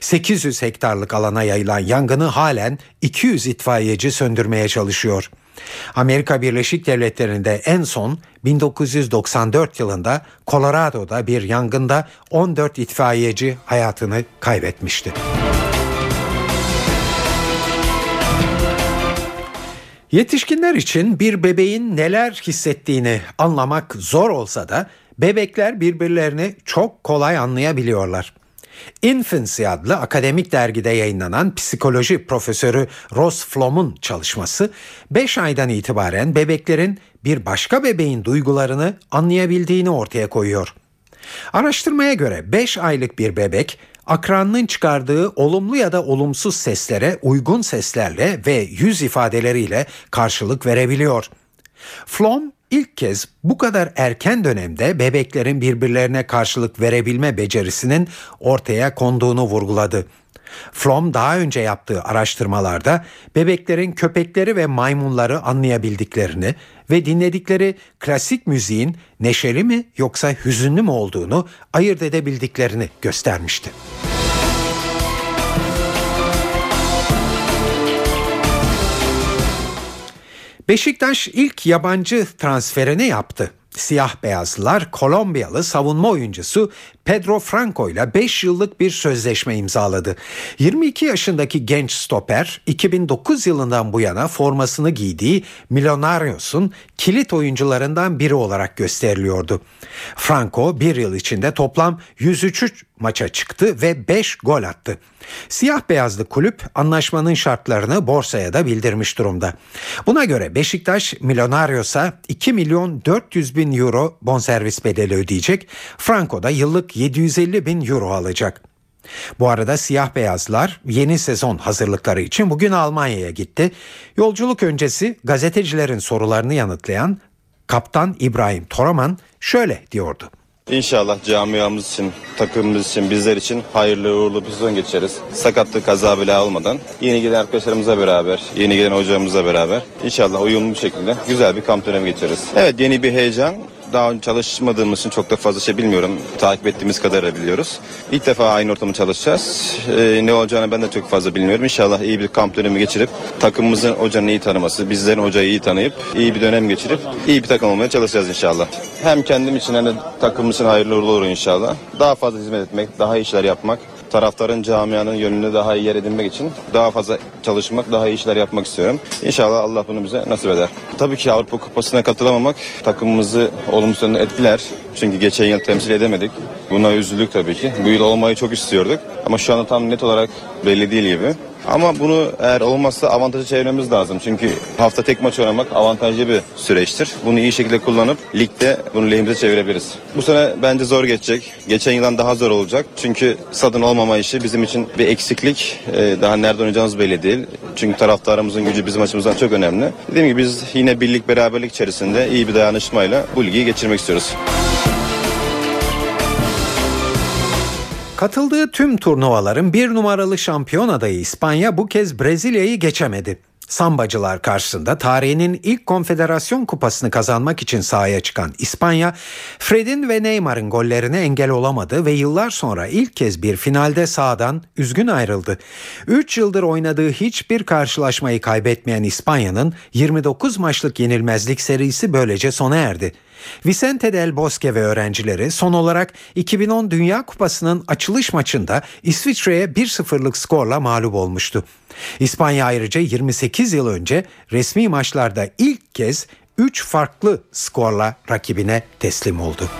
800 hektarlık alana yayılan yangını halen 200 itfaiyeci söndürmeye çalışıyor. Amerika Birleşik Devletleri'nde en son 1994 yılında Colorado'da bir yangında 14 itfaiyeci hayatını kaybetmişti. Yetişkinler için bir bebeğin neler hissettiğini anlamak zor olsa da bebekler birbirlerini çok kolay anlayabiliyorlar. Infancy adlı akademik dergide yayınlanan psikoloji profesörü Ross Flom'un çalışması 5 aydan itibaren bebeklerin bir başka bebeğin duygularını anlayabildiğini ortaya koyuyor. Araştırmaya göre 5 aylık bir bebek akranının çıkardığı olumlu ya da olumsuz seslere uygun seslerle ve yüz ifadeleriyle karşılık verebiliyor. Flom ilk kez bu kadar erken dönemde bebeklerin birbirlerine karşılık verebilme becerisinin ortaya konduğunu vurguladı. Flom daha önce yaptığı araştırmalarda bebeklerin köpekleri ve maymunları anlayabildiklerini ve dinledikleri klasik müziğin neşeli mi yoksa hüzünlü mü olduğunu ayırt edebildiklerini göstermişti. Beşiktaş ilk yabancı transferini yaptı. Siyah beyazlılar Kolombiyalı savunma oyuncusu Pedro Franco ile 5 yıllık bir sözleşme imzaladı. 22 yaşındaki genç stoper 2009 yılından bu yana formasını giydiği Millonarios'un kilit oyuncularından biri olarak gösteriliyordu. Franco bir yıl içinde toplam 103 maça çıktı ve 5 gol attı. Siyah beyazlı kulüp anlaşmanın şartlarını borsaya da bildirmiş durumda. Buna göre Beşiktaş Millonarios'a 2 milyon 400 bin euro bonservis bedeli ödeyecek. Franco da yıllık 750 bin euro alacak. Bu arada siyah beyazlar yeni sezon hazırlıkları için bugün Almanya'ya gitti. Yolculuk öncesi gazetecilerin sorularını yanıtlayan kaptan İbrahim Toraman şöyle diyordu. İnşallah camiamız için, takımımız için, bizler için hayırlı uğurlu bir sezon geçeriz. Sakatlık kaza bile olmadan. Yeni gelen arkadaşlarımızla beraber, yeni gelen hocamızla beraber inşallah uyumlu bir şekilde güzel bir kamp dönemi geçiririz. Evet yeni bir heyecan, daha önce çalışmadığımız için çok da fazla şey bilmiyorum. Takip ettiğimiz kadarıyla biliyoruz. İlk defa aynı ortamda çalışacağız. Ee, ne olacağını ben de çok fazla bilmiyorum. İnşallah iyi bir kamp dönemi geçirip takımımızın hocanın iyi tanıması, bizlerin hocayı iyi tanıyıp iyi bir dönem geçirip iyi bir takım olmaya çalışacağız inşallah. Hem kendim için hem de takımım için hayırlı uğurlu olur inşallah. Daha fazla hizmet etmek, daha iyi işler yapmak taraftarın camianın yönünü daha iyi yer edinmek için daha fazla çalışmak, daha iyi işler yapmak istiyorum. İnşallah Allah bunu bize nasip eder. Tabii ki Avrupa Kupası'na katılamamak takımımızı olumsuz yönde etkiler. Çünkü geçen yıl temsil edemedik. Buna üzüldük tabii ki. Bu yıl olmayı çok istiyorduk. Ama şu anda tam net olarak belli değil gibi. Ama bunu eğer olmazsa avantajı çevirmemiz lazım. Çünkü hafta tek maç oynamak avantajlı bir süreçtir. Bunu iyi şekilde kullanıp ligde bunu lehimize çevirebiliriz. Bu sene bence zor geçecek. Geçen yıldan daha zor olacak. Çünkü stadın olmama işi bizim için bir eksiklik. Ee, daha nerede oynayacağımız belli değil. Çünkü taraftarımızın gücü bizim açımızdan çok önemli. Dediğim gibi biz yine birlik beraberlik içerisinde iyi bir dayanışmayla bu ligi geçirmek istiyoruz. Katıldığı tüm turnuvaların bir numaralı şampiyon adayı İspanya bu kez Brezilya'yı geçemedi. Sambacılar karşısında tarihinin ilk konfederasyon kupasını kazanmak için sahaya çıkan İspanya, Fred'in ve Neymar'ın gollerine engel olamadı ve yıllar sonra ilk kez bir finalde sahadan üzgün ayrıldı. 3 yıldır oynadığı hiçbir karşılaşmayı kaybetmeyen İspanya'nın 29 maçlık yenilmezlik serisi böylece sona erdi. Vicente del Bosque ve öğrencileri son olarak 2010 Dünya Kupası'nın açılış maçında İsviçre'ye 1-0'lık skorla mağlup olmuştu. İspanya ayrıca 28 yıl önce resmi maçlarda ilk kez 3 farklı skorla rakibine teslim oldu.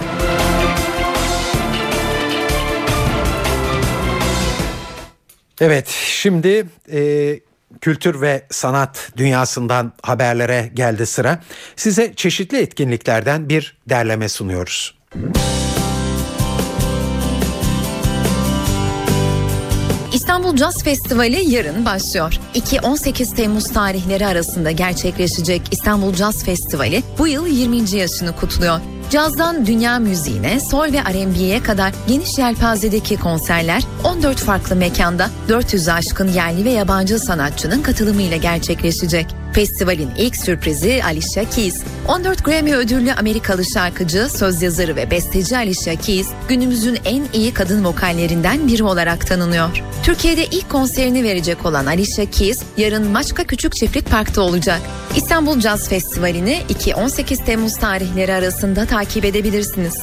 Evet şimdi e, kültür ve sanat dünyasından haberlere geldi sıra. Size çeşitli etkinliklerden bir derleme sunuyoruz. İstanbul Jazz Festivali yarın başlıyor. 2-18 Temmuz tarihleri arasında gerçekleşecek İstanbul Jazz Festivali bu yıl 20. yaşını kutluyor. Cazdan dünya müziğine, sol ve R&B'ye kadar geniş yelpazedeki konserler 14 farklı mekanda 400 aşkın yerli ve yabancı sanatçının katılımıyla gerçekleşecek. Festivalin ilk sürprizi Alicia Keys. 14 Grammy ödüllü Amerikalı şarkıcı, söz yazarı ve besteci Alicia Keys günümüzün en iyi kadın vokallerinden biri olarak tanınıyor. Türkiye'de ilk konserini verecek olan Alicia Keys yarın Maçka Küçük Çiftlik Park'ta olacak. İstanbul Jazz Festivali'ni 2-18 Temmuz tarihleri arasında takip edebilirsiniz.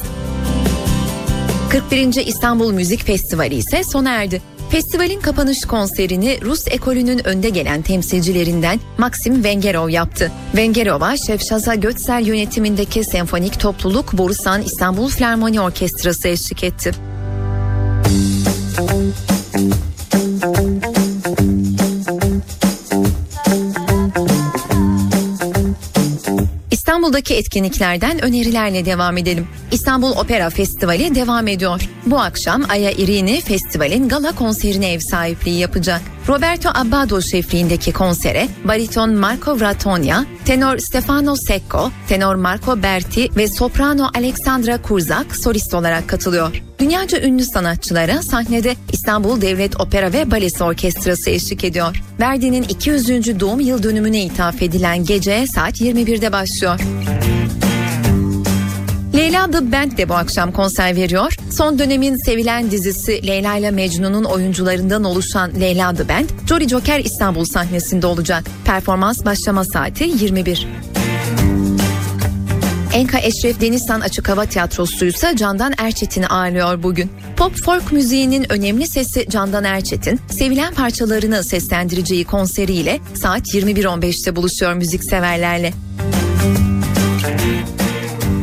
41. İstanbul Müzik Festivali ise sona erdi. Festivalin kapanış konserini Rus ekolünün önde gelen temsilcilerinden Maxim Vengerov yaptı. Vengerov'a Şefşaza Götsel yönetimindeki senfonik topluluk Borusan İstanbul Filarmoni Orkestrası eşlik etti. İstanbul'daki etkinliklerden önerilerle devam edelim. İstanbul Opera Festivali devam ediyor. Bu akşam Aya Irini festivalin gala konserine ev sahipliği yapacak. Roberto Abbado şefliğindeki konsere bariton Marco Vratonia, tenor Stefano Secco, tenor Marco Berti ve soprano Alexandra Kurzak solist olarak katılıyor. Dünyaca ünlü sanatçılara sahnede İstanbul Devlet Opera ve Balesi Orkestrası eşlik ediyor. Verdi'nin 200. doğum yıl dönümüne ithaf edilen gece saat 21'de başlıyor. Leyla The Band de bu akşam konser veriyor. Son dönemin sevilen dizisi Leyla ile Mecnun'un oyuncularından oluşan Leyla The Band, Jolly Joker İstanbul sahnesinde olacak. Performans başlama saati 21. Enka Eşref Denizhan Açık Hava Tiyatrosu ise Candan Erçetin'i ağırlıyor bugün. Pop folk müziğinin önemli sesi Candan Erçetin, sevilen parçalarını seslendireceği konseriyle saat 21.15'te buluşuyor müzikseverlerle.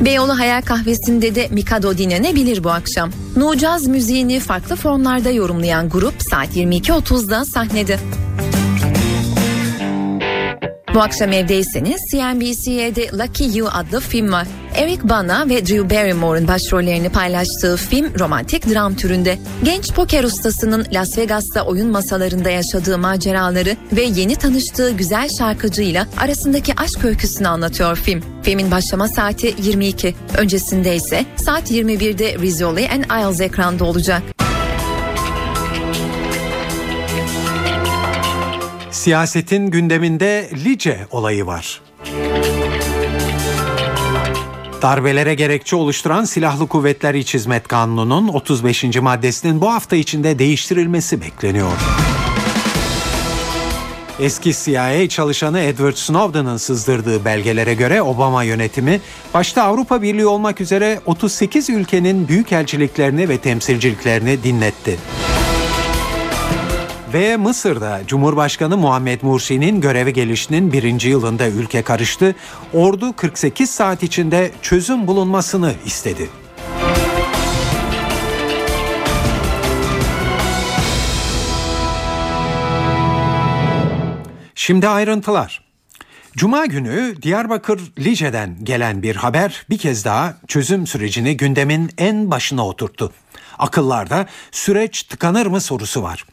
Beyoğlu Hayal Kahvesi'nde de Mikado dinlenebilir bu akşam. Nucaz müziğini farklı formlarda yorumlayan grup saat 22.30'da sahnede. Bu akşam evdeyseniz CNBC'de Lucky You adlı film var. Eric Bana ve Drew Barrymore'un başrollerini paylaştığı film romantik dram türünde. Genç poker ustasının Las Vegas'ta oyun masalarında yaşadığı maceraları ve yeni tanıştığı güzel şarkıcıyla arasındaki aşk öyküsünü anlatıyor film. Filmin başlama saati 22. Öncesinde ise saat 21'de Rizzoli and Isles ekranda olacak. Siyasetin gündeminde Lice olayı var. Darbelere gerekçe oluşturan Silahlı Kuvvetler İç Hizmet Kanunu'nun 35. maddesinin bu hafta içinde değiştirilmesi bekleniyor. Eski CIA çalışanı Edward Snowden'ın sızdırdığı belgelere göre Obama yönetimi başta Avrupa Birliği olmak üzere 38 ülkenin büyükelçiliklerini ve temsilciliklerini dinletti. Ve Mısır'da Cumhurbaşkanı Muhammed Mursi'nin göreve gelişinin birinci yılında ülke karıştı. Ordu 48 saat içinde çözüm bulunmasını istedi. Şimdi ayrıntılar. Cuma günü Diyarbakır Lice'den gelen bir haber bir kez daha çözüm sürecini gündemin en başına oturttu. Akıllarda süreç tıkanır mı sorusu var.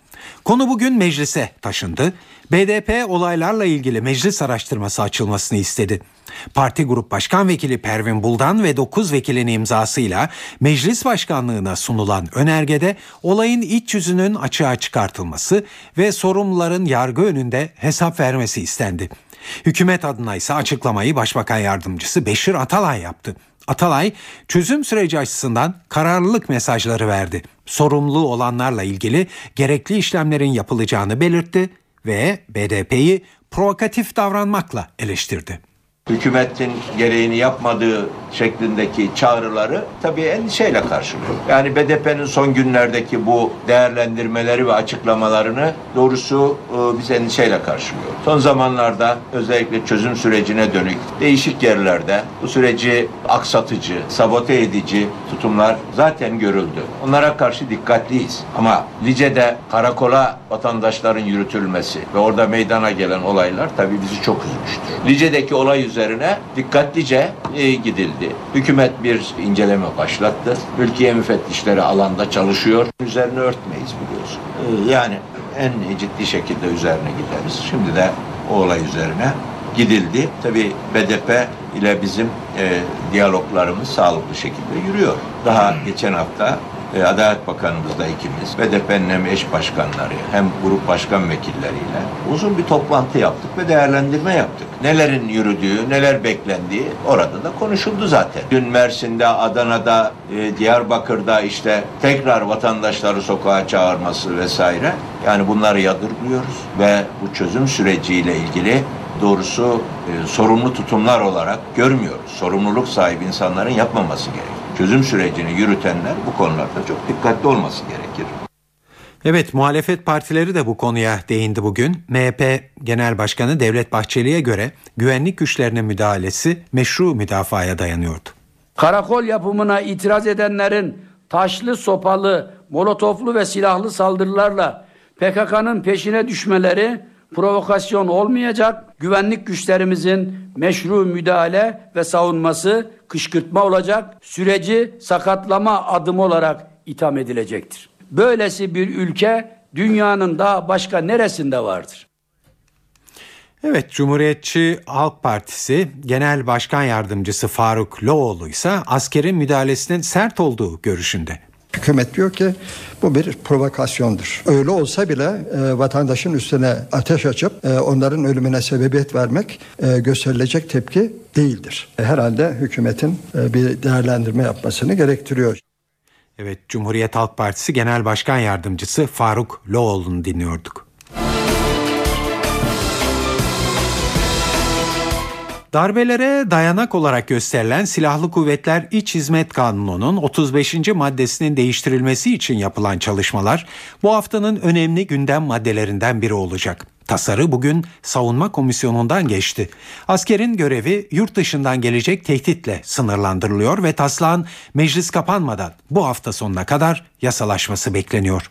Konu bugün meclise taşındı. BDP olaylarla ilgili meclis araştırması açılmasını istedi. Parti Grup Başkan Vekili Pervin Buldan ve 9 vekilin imzasıyla meclis başkanlığına sunulan önergede olayın iç yüzünün açığa çıkartılması ve sorumluların yargı önünde hesap vermesi istendi. Hükümet adına ise açıklamayı Başbakan Yardımcısı Beşir Atalay yaptı. Atalay çözüm süreci açısından kararlılık mesajları verdi. Sorumlu olanlarla ilgili gerekli işlemlerin yapılacağını belirtti ve BDP'yi provokatif davranmakla eleştirdi hükümetin gereğini yapmadığı şeklindeki çağrıları tabii endişeyle karşılıyor. Yani BDP'nin son günlerdeki bu değerlendirmeleri ve açıklamalarını doğrusu e, biz endişeyle karşılıyor. Son zamanlarda özellikle çözüm sürecine dönük değişik yerlerde bu süreci aksatıcı, sabote edici tutumlar zaten görüldü. Onlara karşı dikkatliyiz. Ama Lice'de karakola vatandaşların yürütülmesi ve orada meydana gelen olaylar tabii bizi çok üzmüştür. Lice'deki olay üzerine dikkatlice e, gidildi. Hükümet bir inceleme başlattı. Mülkiye müfettişleri alanda çalışıyor. Üzerine örtmeyiz biliyorsun. E, yani en ciddi şekilde üzerine gideriz. Şimdi de o olay üzerine gidildi. Tabi BDP ile bizim e, diyaloglarımız sağlıklı şekilde yürüyor. Daha geçen hafta e, Adalet Bakanımızla ikimiz, BDP'nin hem eş başkanları hem grup başkan vekilleriyle uzun bir toplantı yaptık ve değerlendirme yaptık. Nelerin yürüdüğü, neler beklendiği orada da konuşuldu zaten. Dün Mersin'de, Adana'da, e, Diyarbakır'da işte tekrar vatandaşları sokağa çağırması vesaire. Yani bunları yadırgıyoruz ve bu çözüm süreciyle ilgili doğrusu e, sorumlu tutumlar olarak görmüyoruz. Sorumluluk sahibi insanların yapmaması gerekiyor çözüm sürecini yürütenler bu konularda çok dikkatli olması gerekir. Evet muhalefet partileri de bu konuya değindi bugün. MHP Genel Başkanı Devlet Bahçeli'ye göre güvenlik güçlerinin müdahalesi meşru müdafaya dayanıyordu. Karakol yapımına itiraz edenlerin taşlı, sopalı, molotoflu ve silahlı saldırılarla PKK'nın peşine düşmeleri provokasyon olmayacak, güvenlik güçlerimizin meşru müdahale ve savunması kışkırtma olacak, süreci sakatlama adımı olarak itham edilecektir. Böylesi bir ülke dünyanın daha başka neresinde vardır? Evet Cumhuriyetçi Halk Partisi Genel Başkan Yardımcısı Faruk Loğlu ise askerin müdahalesinin sert olduğu görüşünde. Hükümet diyor ki bu bir provokasyondur. Öyle olsa bile e, vatandaşın üstüne ateş açıp e, onların ölümüne sebebiyet vermek e, gösterilecek tepki değildir. E, herhalde hükümetin e, bir değerlendirme yapmasını gerektiriyor. Evet Cumhuriyet Halk Partisi Genel Başkan Yardımcısı Faruk Loğlu'nu dinliyorduk. Darbelere dayanak olarak gösterilen Silahlı Kuvvetler İç Hizmet Kanunu'nun 35. maddesinin değiştirilmesi için yapılan çalışmalar bu haftanın önemli gündem maddelerinden biri olacak. Tasarı bugün Savunma Komisyonu'ndan geçti. Askerin görevi yurt dışından gelecek tehditle sınırlandırılıyor ve taslağın meclis kapanmadan bu hafta sonuna kadar yasalaşması bekleniyor.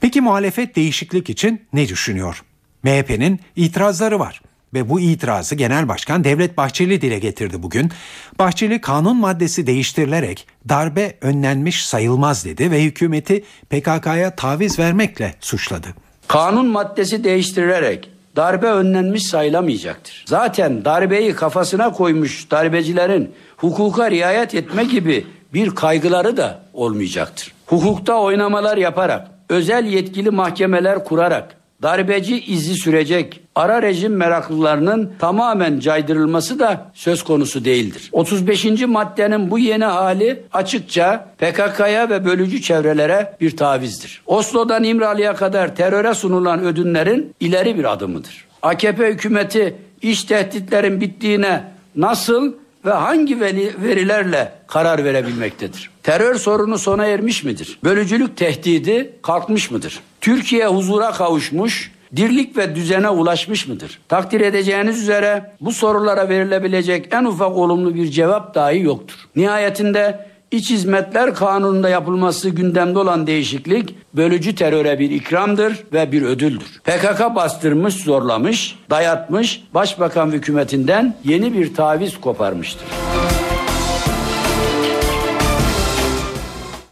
Peki muhalefet değişiklik için ne düşünüyor? MHP'nin itirazları var ve bu itirazı Genel Başkan Devlet Bahçeli dile getirdi bugün. Bahçeli kanun maddesi değiştirilerek darbe önlenmiş sayılmaz dedi ve hükümeti PKK'ya taviz vermekle suçladı. Kanun maddesi değiştirilerek darbe önlenmiş sayılamayacaktır. Zaten darbeyi kafasına koymuş darbecilerin hukuka riayet etme gibi bir kaygıları da olmayacaktır. Hukukta oynamalar yaparak, özel yetkili mahkemeler kurarak, darbeci izi sürecek ara rejim meraklılarının tamamen caydırılması da söz konusu değildir. 35. maddenin bu yeni hali açıkça PKK'ya ve bölücü çevrelere bir tavizdir. Oslo'dan İmralı'ya kadar teröre sunulan ödünlerin ileri bir adımıdır. AKP hükümeti iş tehditlerin bittiğine nasıl ve hangi verilerle karar verebilmektedir? Terör sorunu sona ermiş midir? Bölücülük tehdidi kalkmış mıdır? Türkiye huzura kavuşmuş, dirlik ve düzene ulaşmış mıdır? Takdir edeceğiniz üzere bu sorulara verilebilecek en ufak olumlu bir cevap dahi yoktur. Nihayetinde İç Hizmetler Kanunu'nda yapılması gündemde olan değişiklik bölücü teröre bir ikramdır ve bir ödüldür. PKK bastırmış, zorlamış, dayatmış, başbakan hükümetinden yeni bir taviz koparmıştır.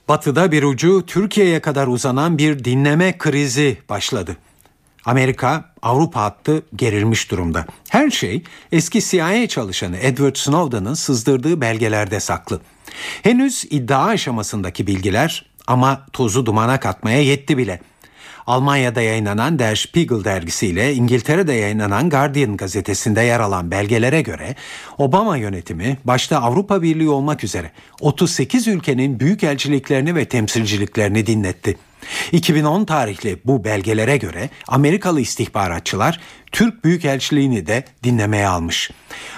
Batı'da bir ucu Türkiye'ye kadar uzanan bir dinleme krizi başladı. Amerika Avrupa hattı gerilmiş durumda. Her şey eski CIA çalışanı Edward Snowden'ın sızdırdığı belgelerde saklı. Henüz iddia aşamasındaki bilgiler ama tozu dumana katmaya yetti bile. Almanya'da yayınlanan Der Spiegel dergisiyle İngiltere'de yayınlanan Guardian gazetesinde yer alan belgelere göre Obama yönetimi başta Avrupa Birliği olmak üzere 38 ülkenin büyükelçiliklerini ve temsilciliklerini dinletti. 2010 tarihli bu belgelere göre Amerikalı istihbaratçılar Türk Büyükelçiliğini de dinlemeye almış.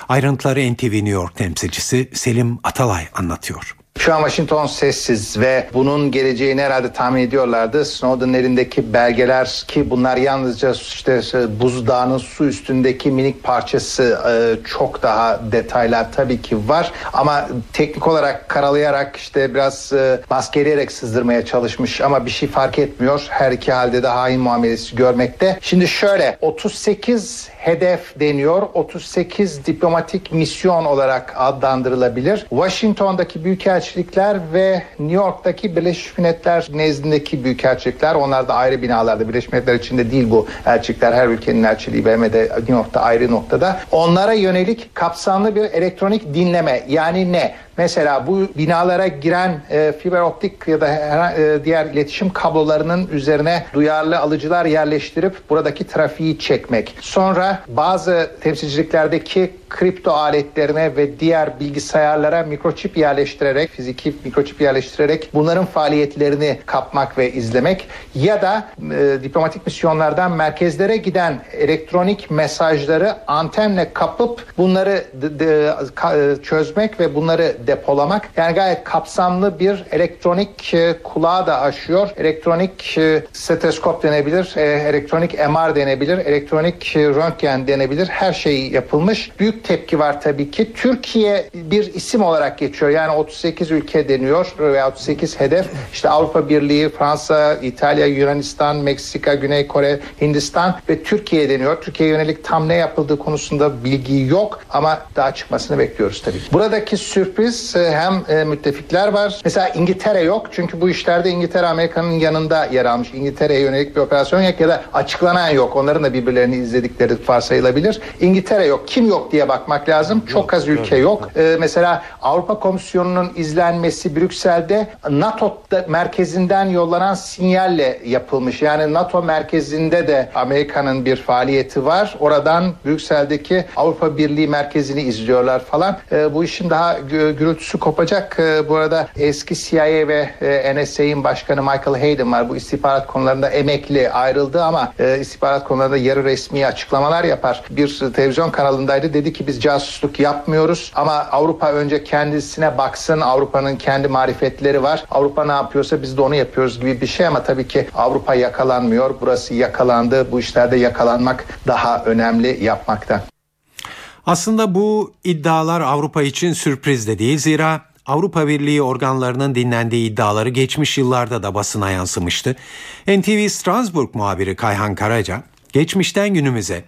Ayrıntıları NTV New York temsilcisi Selim Atalay anlatıyor. Şu an Washington sessiz ve bunun geleceğini herhalde tahmin ediyorlardı. Snowden'ın elindeki belgeler ki bunlar yalnızca işte buzdağının su üstündeki minik parçası e, çok daha detaylar tabii ki var. Ama teknik olarak karalayarak işte biraz e, maskeleyerek sızdırmaya çalışmış ama bir şey fark etmiyor. Her iki halde de hain muamelesi görmekte. Şimdi şöyle 38 hedef deniyor. 38 diplomatik misyon olarak adlandırılabilir. Washington'daki büyükelçilikler ve New York'taki Birleşmiş Milletler nezdindeki büyükelçilikler onlar da ayrı binalarda. Birleşmiş Milletler içinde değil bu elçilikler. Her ülkenin elçiliği BM'de New York'ta ayrı noktada. Onlara yönelik kapsamlı bir elektronik dinleme yani ne? Mesela bu binalara giren e, fiber optik ya da e, diğer iletişim kablolarının üzerine duyarlı alıcılar yerleştirip buradaki trafiği çekmek. Sonra bazı temsilciliklerdeki kripto aletlerine ve diğer bilgisayarlara mikroçip yerleştirerek, fiziki mikroçip yerleştirerek bunların faaliyetlerini kapmak ve izlemek ya da e, diplomatik misyonlardan merkezlere giden elektronik mesajları antenle kapıp bunları de, ka, e, çözmek ve bunları depolamak. Yani gayet kapsamlı bir elektronik e, kulağı da aşıyor. Elektronik e, stetoskop denebilir, e, elektronik MR denebilir, elektronik röntgen denebilir. Her şey yapılmış. Büyük tepki var tabii ki. Türkiye bir isim olarak geçiyor. Yani 38 ülke deniyor veya 38 hedef. İşte Avrupa Birliği, Fransa, İtalya, Yunanistan, Meksika, Güney Kore, Hindistan ve Türkiye deniyor. Türkiye yönelik tam ne yapıldığı konusunda bilgi yok ama daha çıkmasını bekliyoruz tabii ki. Buradaki sürpriz e, hem e, müttefikler var. Mesela İngiltere yok. Çünkü bu işlerde İngiltere Amerika'nın yanında yer almış. İngiltere'ye yönelik bir operasyon yok ya da açıklanan yok. Onların da birbirlerini izledikleri varsayılabilir. İngiltere yok. Kim yok diye bakmak lazım. Çok az ülke yok. Ee, mesela Avrupa Komisyonu'nun izlenmesi Brüksel'de NATO merkezinden yollanan sinyalle yapılmış. Yani NATO merkezinde de Amerika'nın bir faaliyeti var. Oradan Brüksel'deki Avrupa Birliği merkezini izliyorlar falan. Ee, bu işin daha gürültüsü kopacak. Ee, bu arada eski CIA ve e, NSA'in başkanı Michael Hayden var. Bu istihbarat konularında emekli ayrıldı ama e, istihbarat konularında yarı resmi açıklamalar yapar. Bir televizyon kanalındaydı. Dedi ki biz casusluk yapmıyoruz ama Avrupa önce kendisine baksın. Avrupa'nın kendi marifetleri var. Avrupa ne yapıyorsa biz de onu yapıyoruz gibi bir şey ama tabii ki Avrupa yakalanmıyor. Burası yakalandı. Bu işlerde yakalanmak daha önemli yapmaktan. Aslında bu iddialar Avrupa için sürpriz de değil. Zira Avrupa Birliği organlarının dinlendiği iddiaları geçmiş yıllarda da basına yansımıştı. NTV Strasbourg muhabiri Kayhan Karaca, geçmişten günümüze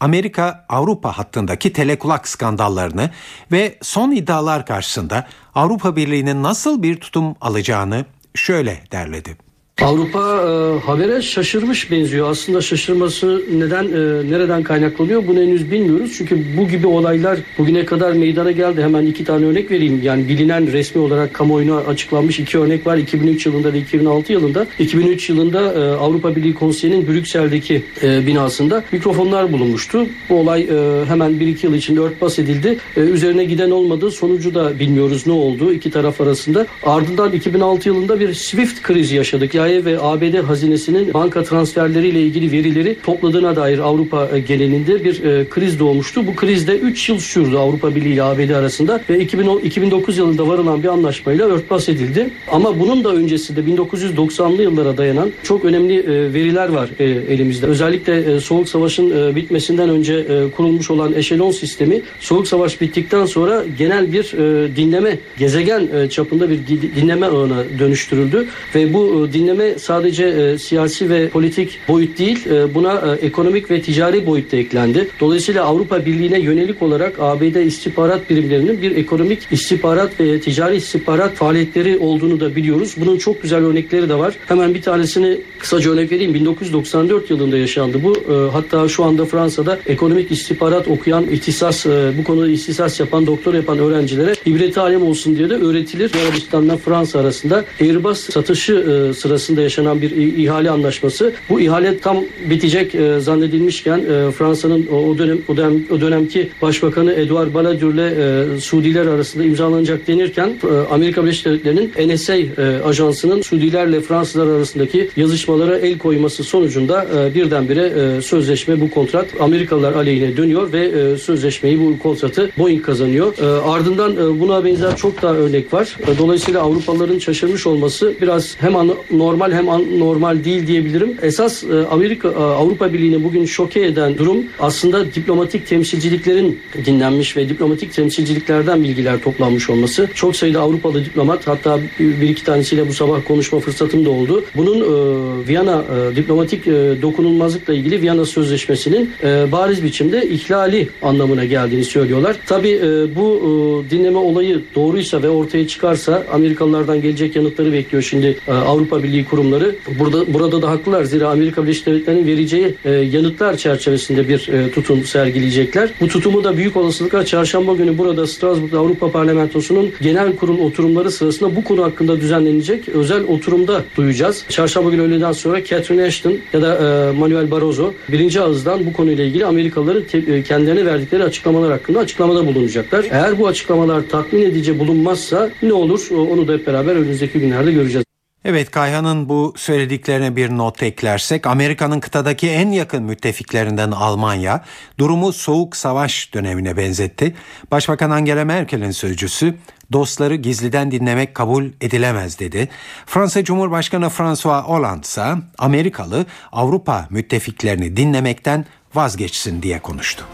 Amerika Avrupa hattındaki telekulak skandallarını ve son iddialar karşısında Avrupa Birliği'nin nasıl bir tutum alacağını şöyle derledi. Avrupa e, habere şaşırmış benziyor. Aslında şaşırması neden e, nereden kaynaklanıyor bunu henüz bilmiyoruz. Çünkü bu gibi olaylar bugüne kadar meydana geldi. Hemen iki tane örnek vereyim. Yani bilinen resmi olarak kamuoyuna açıklanmış iki örnek var. 2003 yılında ve 2006 yılında. 2003 yılında e, Avrupa Birliği Konseyi'nin Brüksel'deki e, binasında mikrofonlar bulunmuştu. Bu olay e, hemen 1-2 yıl içinde örtbas edildi. E, üzerine giden olmadı. Sonucu da bilmiyoruz ne oldu iki taraf arasında. Ardından 2006 yılında bir SWIFT krizi yaşadık. Yani ve ABD hazinesinin banka transferleriyle ilgili verileri topladığına dair Avrupa e, genelinde bir e, kriz doğmuştu. Bu kriz de 3 yıl sürdü Avrupa Birliği ile ABD arasında ve 2010, 2009 yılında varılan bir anlaşmayla örtbas edildi. Ama bunun da öncesinde 1990'lı yıllara dayanan çok önemli e, veriler var e, elimizde. Özellikle e, Soğuk Savaş'ın e, bitmesinden önce e, kurulmuş olan eşelon sistemi Soğuk Savaş bittikten sonra genel bir e, dinleme gezegen e, çapında bir dinleme ağına dönüştürüldü ve bu e, dinleme sadece e, siyasi ve politik boyut değil e, buna e, ekonomik ve ticari boyut da eklendi. Dolayısıyla Avrupa Birliği'ne yönelik olarak ABD istihbarat birimlerinin bir ekonomik istihbarat ve ticari istihbarat faaliyetleri olduğunu da biliyoruz. Bunun çok güzel örnekleri de var. Hemen bir tanesini kısaca örnek vereyim. 1994 yılında yaşandı bu. E, hatta şu anda Fransa'da ekonomik istihbarat okuyan, ihtisas e, bu konuda ihtisas yapan, doktor yapan öğrencilere ibret alem olsun diye de öğretilir. Arabistan'la Fransa arasında Airbus satışı e, sırasında arasında yaşanan bir ihale anlaşması. Bu ihale tam bitecek e, zannedilmişken e, Fransa'nın o, o dönem o dönem o dönemki Başbakanı Edouard Balladur e, Suudiler arasında imzalanacak denirken e, Amerika Birleşik Devletleri'nin NSA e, ajansının Suudilerle Fransızlar arasındaki yazışmalara el koyması sonucunda e, birdenbire e, sözleşme bu kontrat Amerikalılar aleyhine dönüyor ve e, sözleşmeyi bu kontratı Boeing kazanıyor. E, ardından e, buna benzer çok daha örnek var. E, dolayısıyla Avrupalıların şaşırmış olması biraz hem normal normal hem normal değil diyebilirim. Esas e, Amerika e, Avrupa Birliği'ni bugün şoke eden durum aslında diplomatik temsilciliklerin dinlenmiş ve diplomatik temsilciliklerden bilgiler toplanmış olması. Çok sayıda Avrupalı diplomat hatta bir iki tanesiyle bu sabah konuşma fırsatım da oldu. Bunun e, Viyana diplomatik dokunulmazlıkla ilgili Viyana Sözleşmesi'nin bariz biçimde ihlali anlamına geldiğini söylüyorlar. Tabi bu dinleme olayı doğruysa ve ortaya çıkarsa Amerikalılardan gelecek yanıtları bekliyor şimdi Avrupa Birliği kurum kurumları burada burada da haklılar. Zira Amerika Birleşik Devletleri'nin vereceği e, yanıtlar çerçevesinde bir e, tutum sergileyecekler. Bu tutumu da büyük olasılıkla çarşamba günü burada Strasbourg'da Avrupa Parlamentosu'nun genel kurul oturumları sırasında bu konu hakkında düzenlenecek özel oturumda duyacağız. Çarşamba günü öğleden sonra Catherine Ashton ya da e, Manuel Barroso birinci ağızdan bu konuyla ilgili Amerikalıların e, kendilerine verdikleri açıklamalar hakkında açıklamada bulunacaklar. Eğer bu açıklamalar tatmin edici bulunmazsa ne olur onu da hep beraber önümüzdeki günlerde göreceğiz. Evet Kayhan'ın bu söylediklerine bir not eklersek Amerika'nın kıtadaki en yakın müttefiklerinden Almanya durumu soğuk savaş dönemine benzetti. Başbakan Angela Merkel'in sözcüsü dostları gizliden dinlemek kabul edilemez dedi. Fransa Cumhurbaşkanı François Hollande ise Amerikalı Avrupa müttefiklerini dinlemekten vazgeçsin diye konuştu.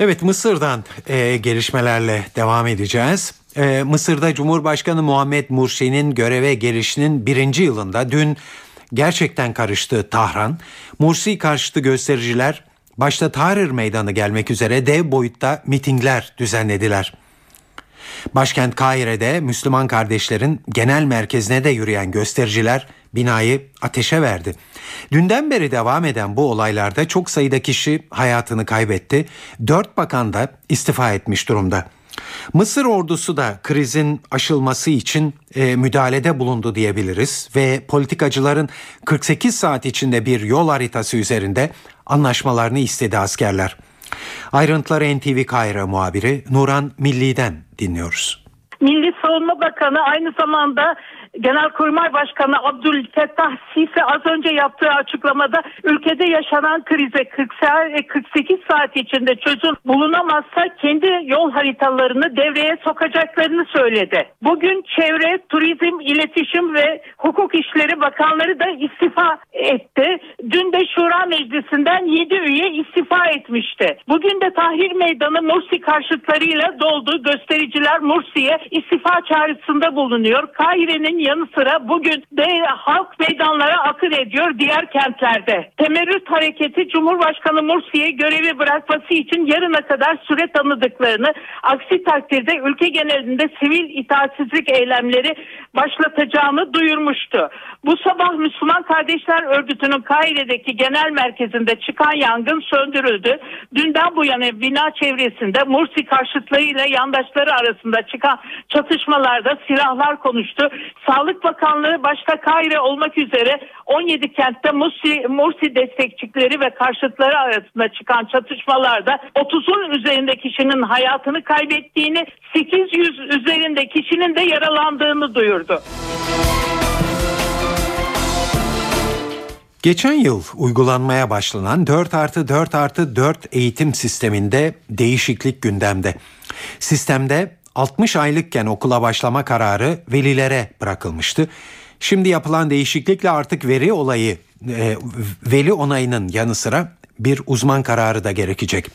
Evet Mısır'dan e, gelişmelerle devam edeceğiz. Ee, Mısır'da Cumhurbaşkanı Muhammed Mursi'nin göreve gelişinin birinci yılında dün gerçekten karıştı Tahran. Mursi karşıtı göstericiler başta Tahrir Meydanı gelmek üzere dev boyutta mitingler düzenlediler. Başkent Kahire'de Müslüman kardeşlerin genel merkezine de yürüyen göstericiler binayı ateşe verdi. Dünden beri devam eden bu olaylarda çok sayıda kişi hayatını kaybetti. Dört bakan da istifa etmiş durumda. Mısır ordusu da krizin aşılması için e, müdahalede bulundu diyebiliriz ve politikacıların 48 saat içinde bir yol haritası üzerinde anlaşmalarını istedi askerler. Ayrıntıları NTV Kahire muhabiri Nuran Milli'den dinliyoruz. Milli Savunma Bakanı aynı zamanda Genelkurmay Başkanı Abdülfettah Sisi az önce yaptığı açıklamada ülkede yaşanan krize 48 e, saat içinde çözüm bulunamazsa kendi yol haritalarını devreye sokacaklarını söyledi. Bugün Çevre, Turizm, İletişim ve Hukuk İşleri Bakanları da istifa etti. Dün de Şura Meclisi'nden 7 üye istifa etmişti. Bugün de Tahrir Meydanı Mursi karşıtlarıyla doldu. Göstericiler Mursi'ye istifa çağrısında bulunuyor. Kahire'nin yanı sıra bugün de halk meydanlara akın ediyor diğer kentlerde. Temerrüt hareketi Cumhurbaşkanı Mursi'ye görevi bırakması için yarına kadar süre tanıdıklarını, aksi takdirde ülke genelinde sivil itaatsizlik eylemleri başlatacağını duyurmuştu. Bu sabah Müslüman Kardeşler Örgütü'nün Kahire'deki genel merkezinde çıkan yangın söndürüldü. Dünden bu yana bina çevresinde Mursi karşıtlarıyla yandaşları arasında çıkan çatışmalarda silahlar konuştu. Sağlık Bakanlığı başta Kahire olmak üzere 17 kentte Mursi, Mursi destekçileri ve karşıtları arasında çıkan çatışmalarda 30'un üzerinde kişinin hayatını kaybettiğini, 800 üzerinde kişinin de yaralandığını duyurdu. Geçen yıl uygulanmaya başlanan 4 artı 4 artı 4 eğitim sisteminde değişiklik gündemde. Sistemde 60 aylıkken okula başlama kararı velilere bırakılmıştı. Şimdi yapılan değişiklikle artık veri olayı e, veli onayının yanı sıra bir uzman kararı da gerekecek.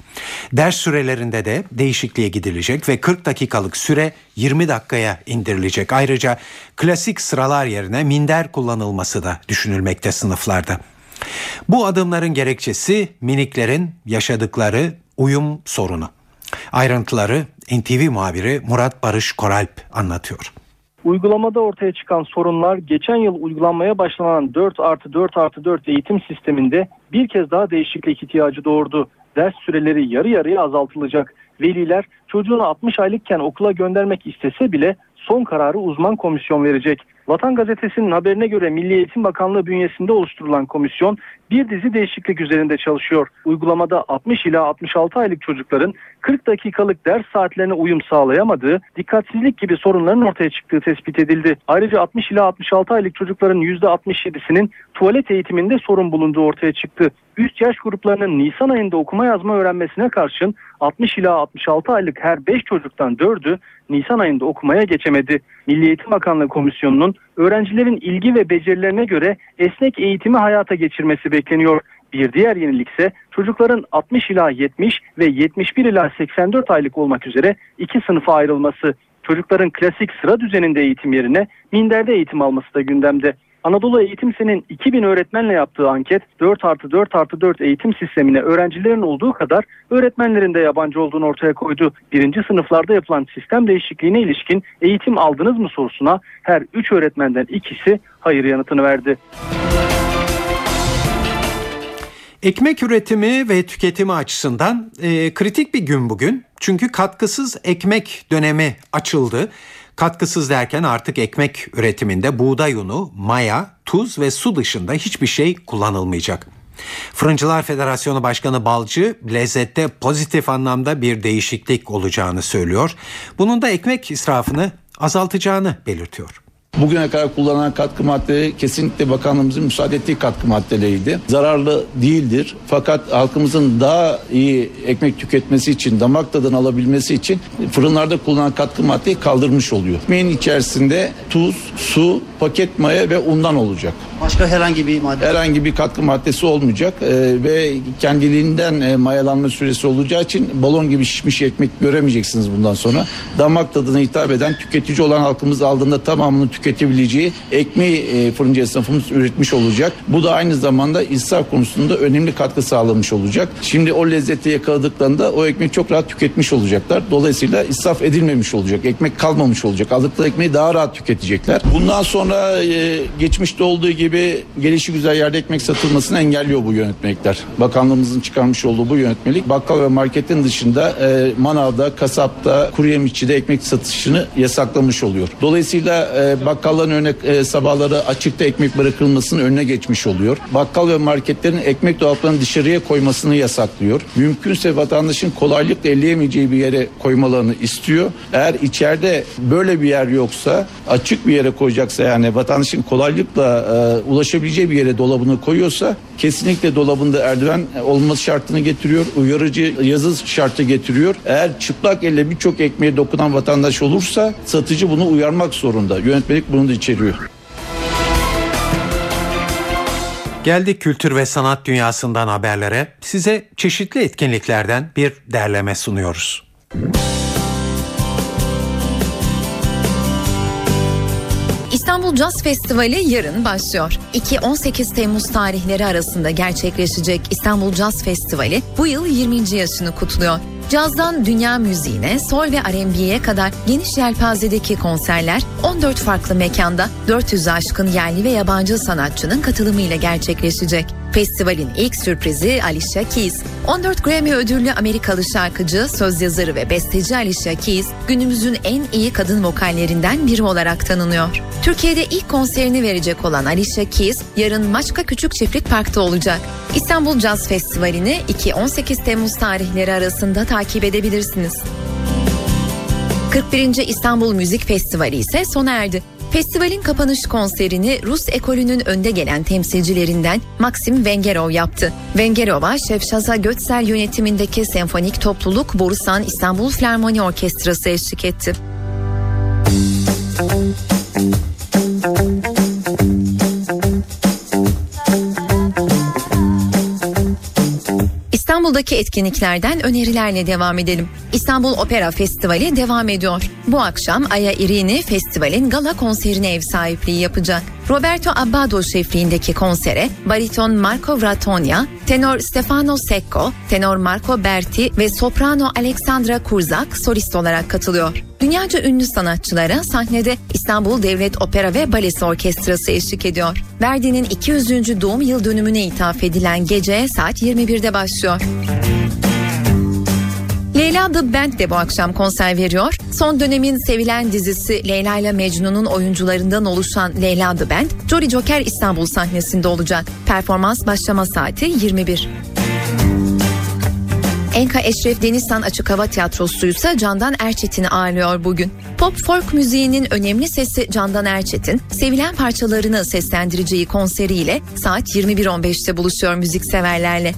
Ders sürelerinde de değişikliğe gidilecek ve 40 dakikalık süre 20 dakikaya indirilecek. Ayrıca klasik sıralar yerine minder kullanılması da düşünülmekte sınıflarda. Bu adımların gerekçesi miniklerin yaşadıkları uyum sorunu. Ayrıntıları NTV muhabiri Murat Barış Koralp anlatıyor. Uygulamada ortaya çıkan sorunlar geçen yıl uygulanmaya başlanan 4 artı 4 artı 4 eğitim sisteminde bir kez daha değişiklik ihtiyacı doğurdu. Ders süreleri yarı yarıya azaltılacak. Veliler çocuğunu 60 aylıkken okula göndermek istese bile son kararı uzman komisyon verecek. Vatan Gazetesi'nin haberine göre Milli Eğitim Bakanlığı bünyesinde oluşturulan komisyon bir dizi değişiklik üzerinde çalışıyor. Uygulamada 60 ila 66 aylık çocukların 40 dakikalık ders saatlerine uyum sağlayamadığı, dikkatsizlik gibi sorunların ortaya çıktığı tespit edildi. Ayrıca 60 ila 66 aylık çocukların %67'sinin tuvalet eğitiminde sorun bulunduğu ortaya çıktı. Üst yaş gruplarının Nisan ayında okuma yazma öğrenmesine karşın 60 ila 66 aylık her 5 çocuktan 4'ü Nisan ayında okumaya geçemedi. Milli Eğitim Bakanlığı Komisyonu'nun öğrencilerin ilgi ve becerilerine göre esnek eğitimi hayata geçirmesi bekleniyor. Bir diğer yenilik ise çocukların 60 ila 70 ve 71 ila 84 aylık olmak üzere iki sınıfa ayrılması. Çocukların klasik sıra düzeninde eğitim yerine minderde eğitim alması da gündemde. Anadolu Eğitim Sen'in 2000 öğretmenle yaptığı anket 4 artı 4 artı 4 eğitim sistemine öğrencilerin olduğu kadar öğretmenlerin de yabancı olduğunu ortaya koydu. Birinci sınıflarda yapılan sistem değişikliğine ilişkin eğitim aldınız mı sorusuna her 3 öğretmenden ikisi hayır yanıtını verdi. Ekmek üretimi ve tüketimi açısından e, kritik bir gün bugün. Çünkü katkısız ekmek dönemi açıldı. Katkısız derken artık ekmek üretiminde buğday unu, maya, tuz ve su dışında hiçbir şey kullanılmayacak. Fırıncılar Federasyonu Başkanı Balcı lezzette pozitif anlamda bir değişiklik olacağını söylüyor. Bunun da ekmek israfını azaltacağını belirtiyor. Bugüne kadar kullanılan katkı maddeleri kesinlikle bakanlığımızın müsaade ettiği katkı maddeleriydi. Zararlı değildir. Fakat halkımızın daha iyi ekmek tüketmesi için, damak tadını alabilmesi için fırınlarda kullanılan katkı maddeyi kaldırmış oluyor. Ekmeğin içerisinde tuz, su, paket maya ve undan olacak. Başka herhangi bir madde? Herhangi bir katkı maddesi olmayacak ee, ve kendiliğinden e, mayalanma süresi olacağı için balon gibi şişmiş ekmek göremeyeceksiniz bundan sonra. Damak tadına hitap eden tüketici olan halkımız aldığında tamamını tüketebileceği ekmeği e, fırıncı esnafımız üretmiş olacak. Bu da aynı zamanda israf konusunda önemli katkı sağlamış olacak. Şimdi o lezzeti yakaladıklarında o ekmeği çok rahat tüketmiş olacaklar. Dolayısıyla israf edilmemiş olacak. Ekmek kalmamış olacak. Aldıkları ekmeği daha rahat tüketecekler. Bundan sonra e, geçmişte olduğu gibi gelişi güzel yerde ekmek satılmasını engelliyor bu yönetmelikler. Bakanlığımızın çıkarmış olduğu bu yönetmelik bakkal ve marketin dışında e, manavda, kasapta, kuru yemişçide ekmek satışını yasaklamış oluyor. Dolayısıyla e, bakkalların önüne e, sabahları açıkta ekmek bırakılmasının önüne geçmiş oluyor. Bakkal ve marketlerin ekmek dolaplarını dışarıya koymasını yasaklıyor. Mümkünse vatandaşın kolaylıkla elleyemeyeceği bir yere koymalarını istiyor. Eğer içeride böyle bir yer yoksa açık bir yere koyacaksa yani vatandaşın kolaylıkla e, ulaşabileceği bir yere dolabını koyuyorsa kesinlikle dolabında erdiven olması şartını getiriyor. Uyarıcı yazı şartı getiriyor. Eğer çıplak elle birçok ekmeğe dokunan vatandaş olursa satıcı bunu uyarmak zorunda. Yönetmelik bunu da içeriyor. Geldik kültür ve sanat dünyasından haberlere. Size çeşitli etkinliklerden bir derleme sunuyoruz. İstanbul Jazz Festivali yarın başlıyor. 2-18 Temmuz tarihleri arasında gerçekleşecek İstanbul Jazz Festivali bu yıl 20. yaşını kutluyor. Cazdan dünya müziğine, sol ve R&B'ye kadar geniş yelpazedeki konserler 14 farklı mekanda 400 aşkın yerli ve yabancı sanatçının katılımıyla gerçekleşecek. Festivalin ilk sürprizi Alicia Keys. 14 Grammy ödüllü Amerikalı şarkıcı, söz yazarı ve besteci Alicia Keys günümüzün en iyi kadın vokallerinden biri olarak tanınıyor. Türkiye'de ilk konserini verecek olan Alicia Keys yarın Maçka Küçük Çiftlik Park'ta olacak. İstanbul Jazz Festivali'ni 2-18 Temmuz tarihleri arasında takip edebilirsiniz. 41. İstanbul Müzik Festivali ise sona erdi. Festivalin kapanış konserini Rus ekolünün önde gelen temsilcilerinden Maxim Vengerov yaptı. Vengerov'a Şefşaza Götsel yönetimindeki senfonik topluluk Borusan İstanbul Filarmoni Orkestrası eşlik etti. İstanbul'daki etkinliklerden önerilerle devam edelim. İstanbul Opera Festivali devam ediyor. Bu akşam Aya Irini festivalin gala konserine ev sahipliği yapacak. Roberto Abbado şefliğindeki konsere bariton Marco Vratonia, tenor Stefano Secco, tenor Marco Berti ve soprano Alexandra Kurzak solist olarak katılıyor. Dünyaca ünlü sanatçılara sahnede İstanbul Devlet Opera ve Balesi Orkestrası eşlik ediyor. Verdi'nin 200. doğum yıl dönümüne ithaf edilen gece saat 21'de başlıyor. Leyla The Band de bu akşam konser veriyor. Son dönemin sevilen dizisi Leyla ile Mecnun'un oyuncularından oluşan Leyla The Band, Jolly Joker İstanbul sahnesinde olacak. Performans başlama saati 21. Enka Eşref Denizhan Açık Hava Tiyatrosu ise Candan Erçetin'i ağırlıyor bugün. Pop folk müziğinin önemli sesi Candan Erçetin, sevilen parçalarını seslendireceği konseriyle saat 21.15'te buluşuyor müzikseverlerle.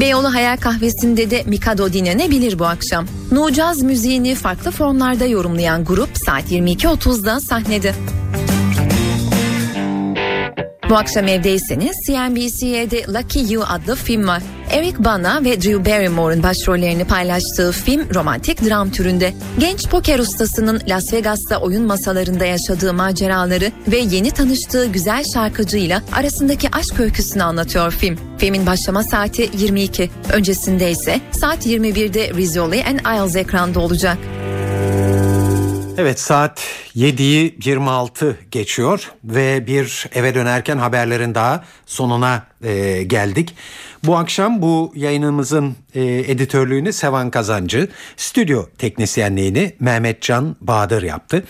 Beyoğlu Hayal Kahvesi'nde de Mikado dinlenebilir bu akşam. No Caz müziğini farklı formlarda yorumlayan grup saat 22.30'da sahnede. Bu akşam evdeyseniz CNBC'de Lucky You adlı film var. Eric Bana ve Drew Barrymore'un başrollerini paylaştığı film romantik dram türünde. Genç poker ustasının Las Vegas'ta oyun masalarında yaşadığı maceraları ve yeni tanıştığı güzel şarkıcıyla arasındaki aşk öyküsünü anlatıyor film. Filmin başlama saati 22. Öncesinde ise saat 21'de Rizzoli and Isles ekranda olacak. Evet saat 7'yi 26 geçiyor ve bir eve dönerken haberlerin daha sonuna e, geldik. Bu akşam bu yayınımızın e, editörlüğünü Sevan Kazancı, stüdyo teknisyenliğini Mehmet Can Bahadır yaptı.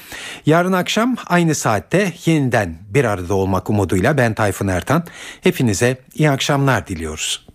Yarın akşam aynı saatte yeniden bir arada olmak umuduyla ben Tayfun Ertan. Hepinize iyi akşamlar diliyoruz.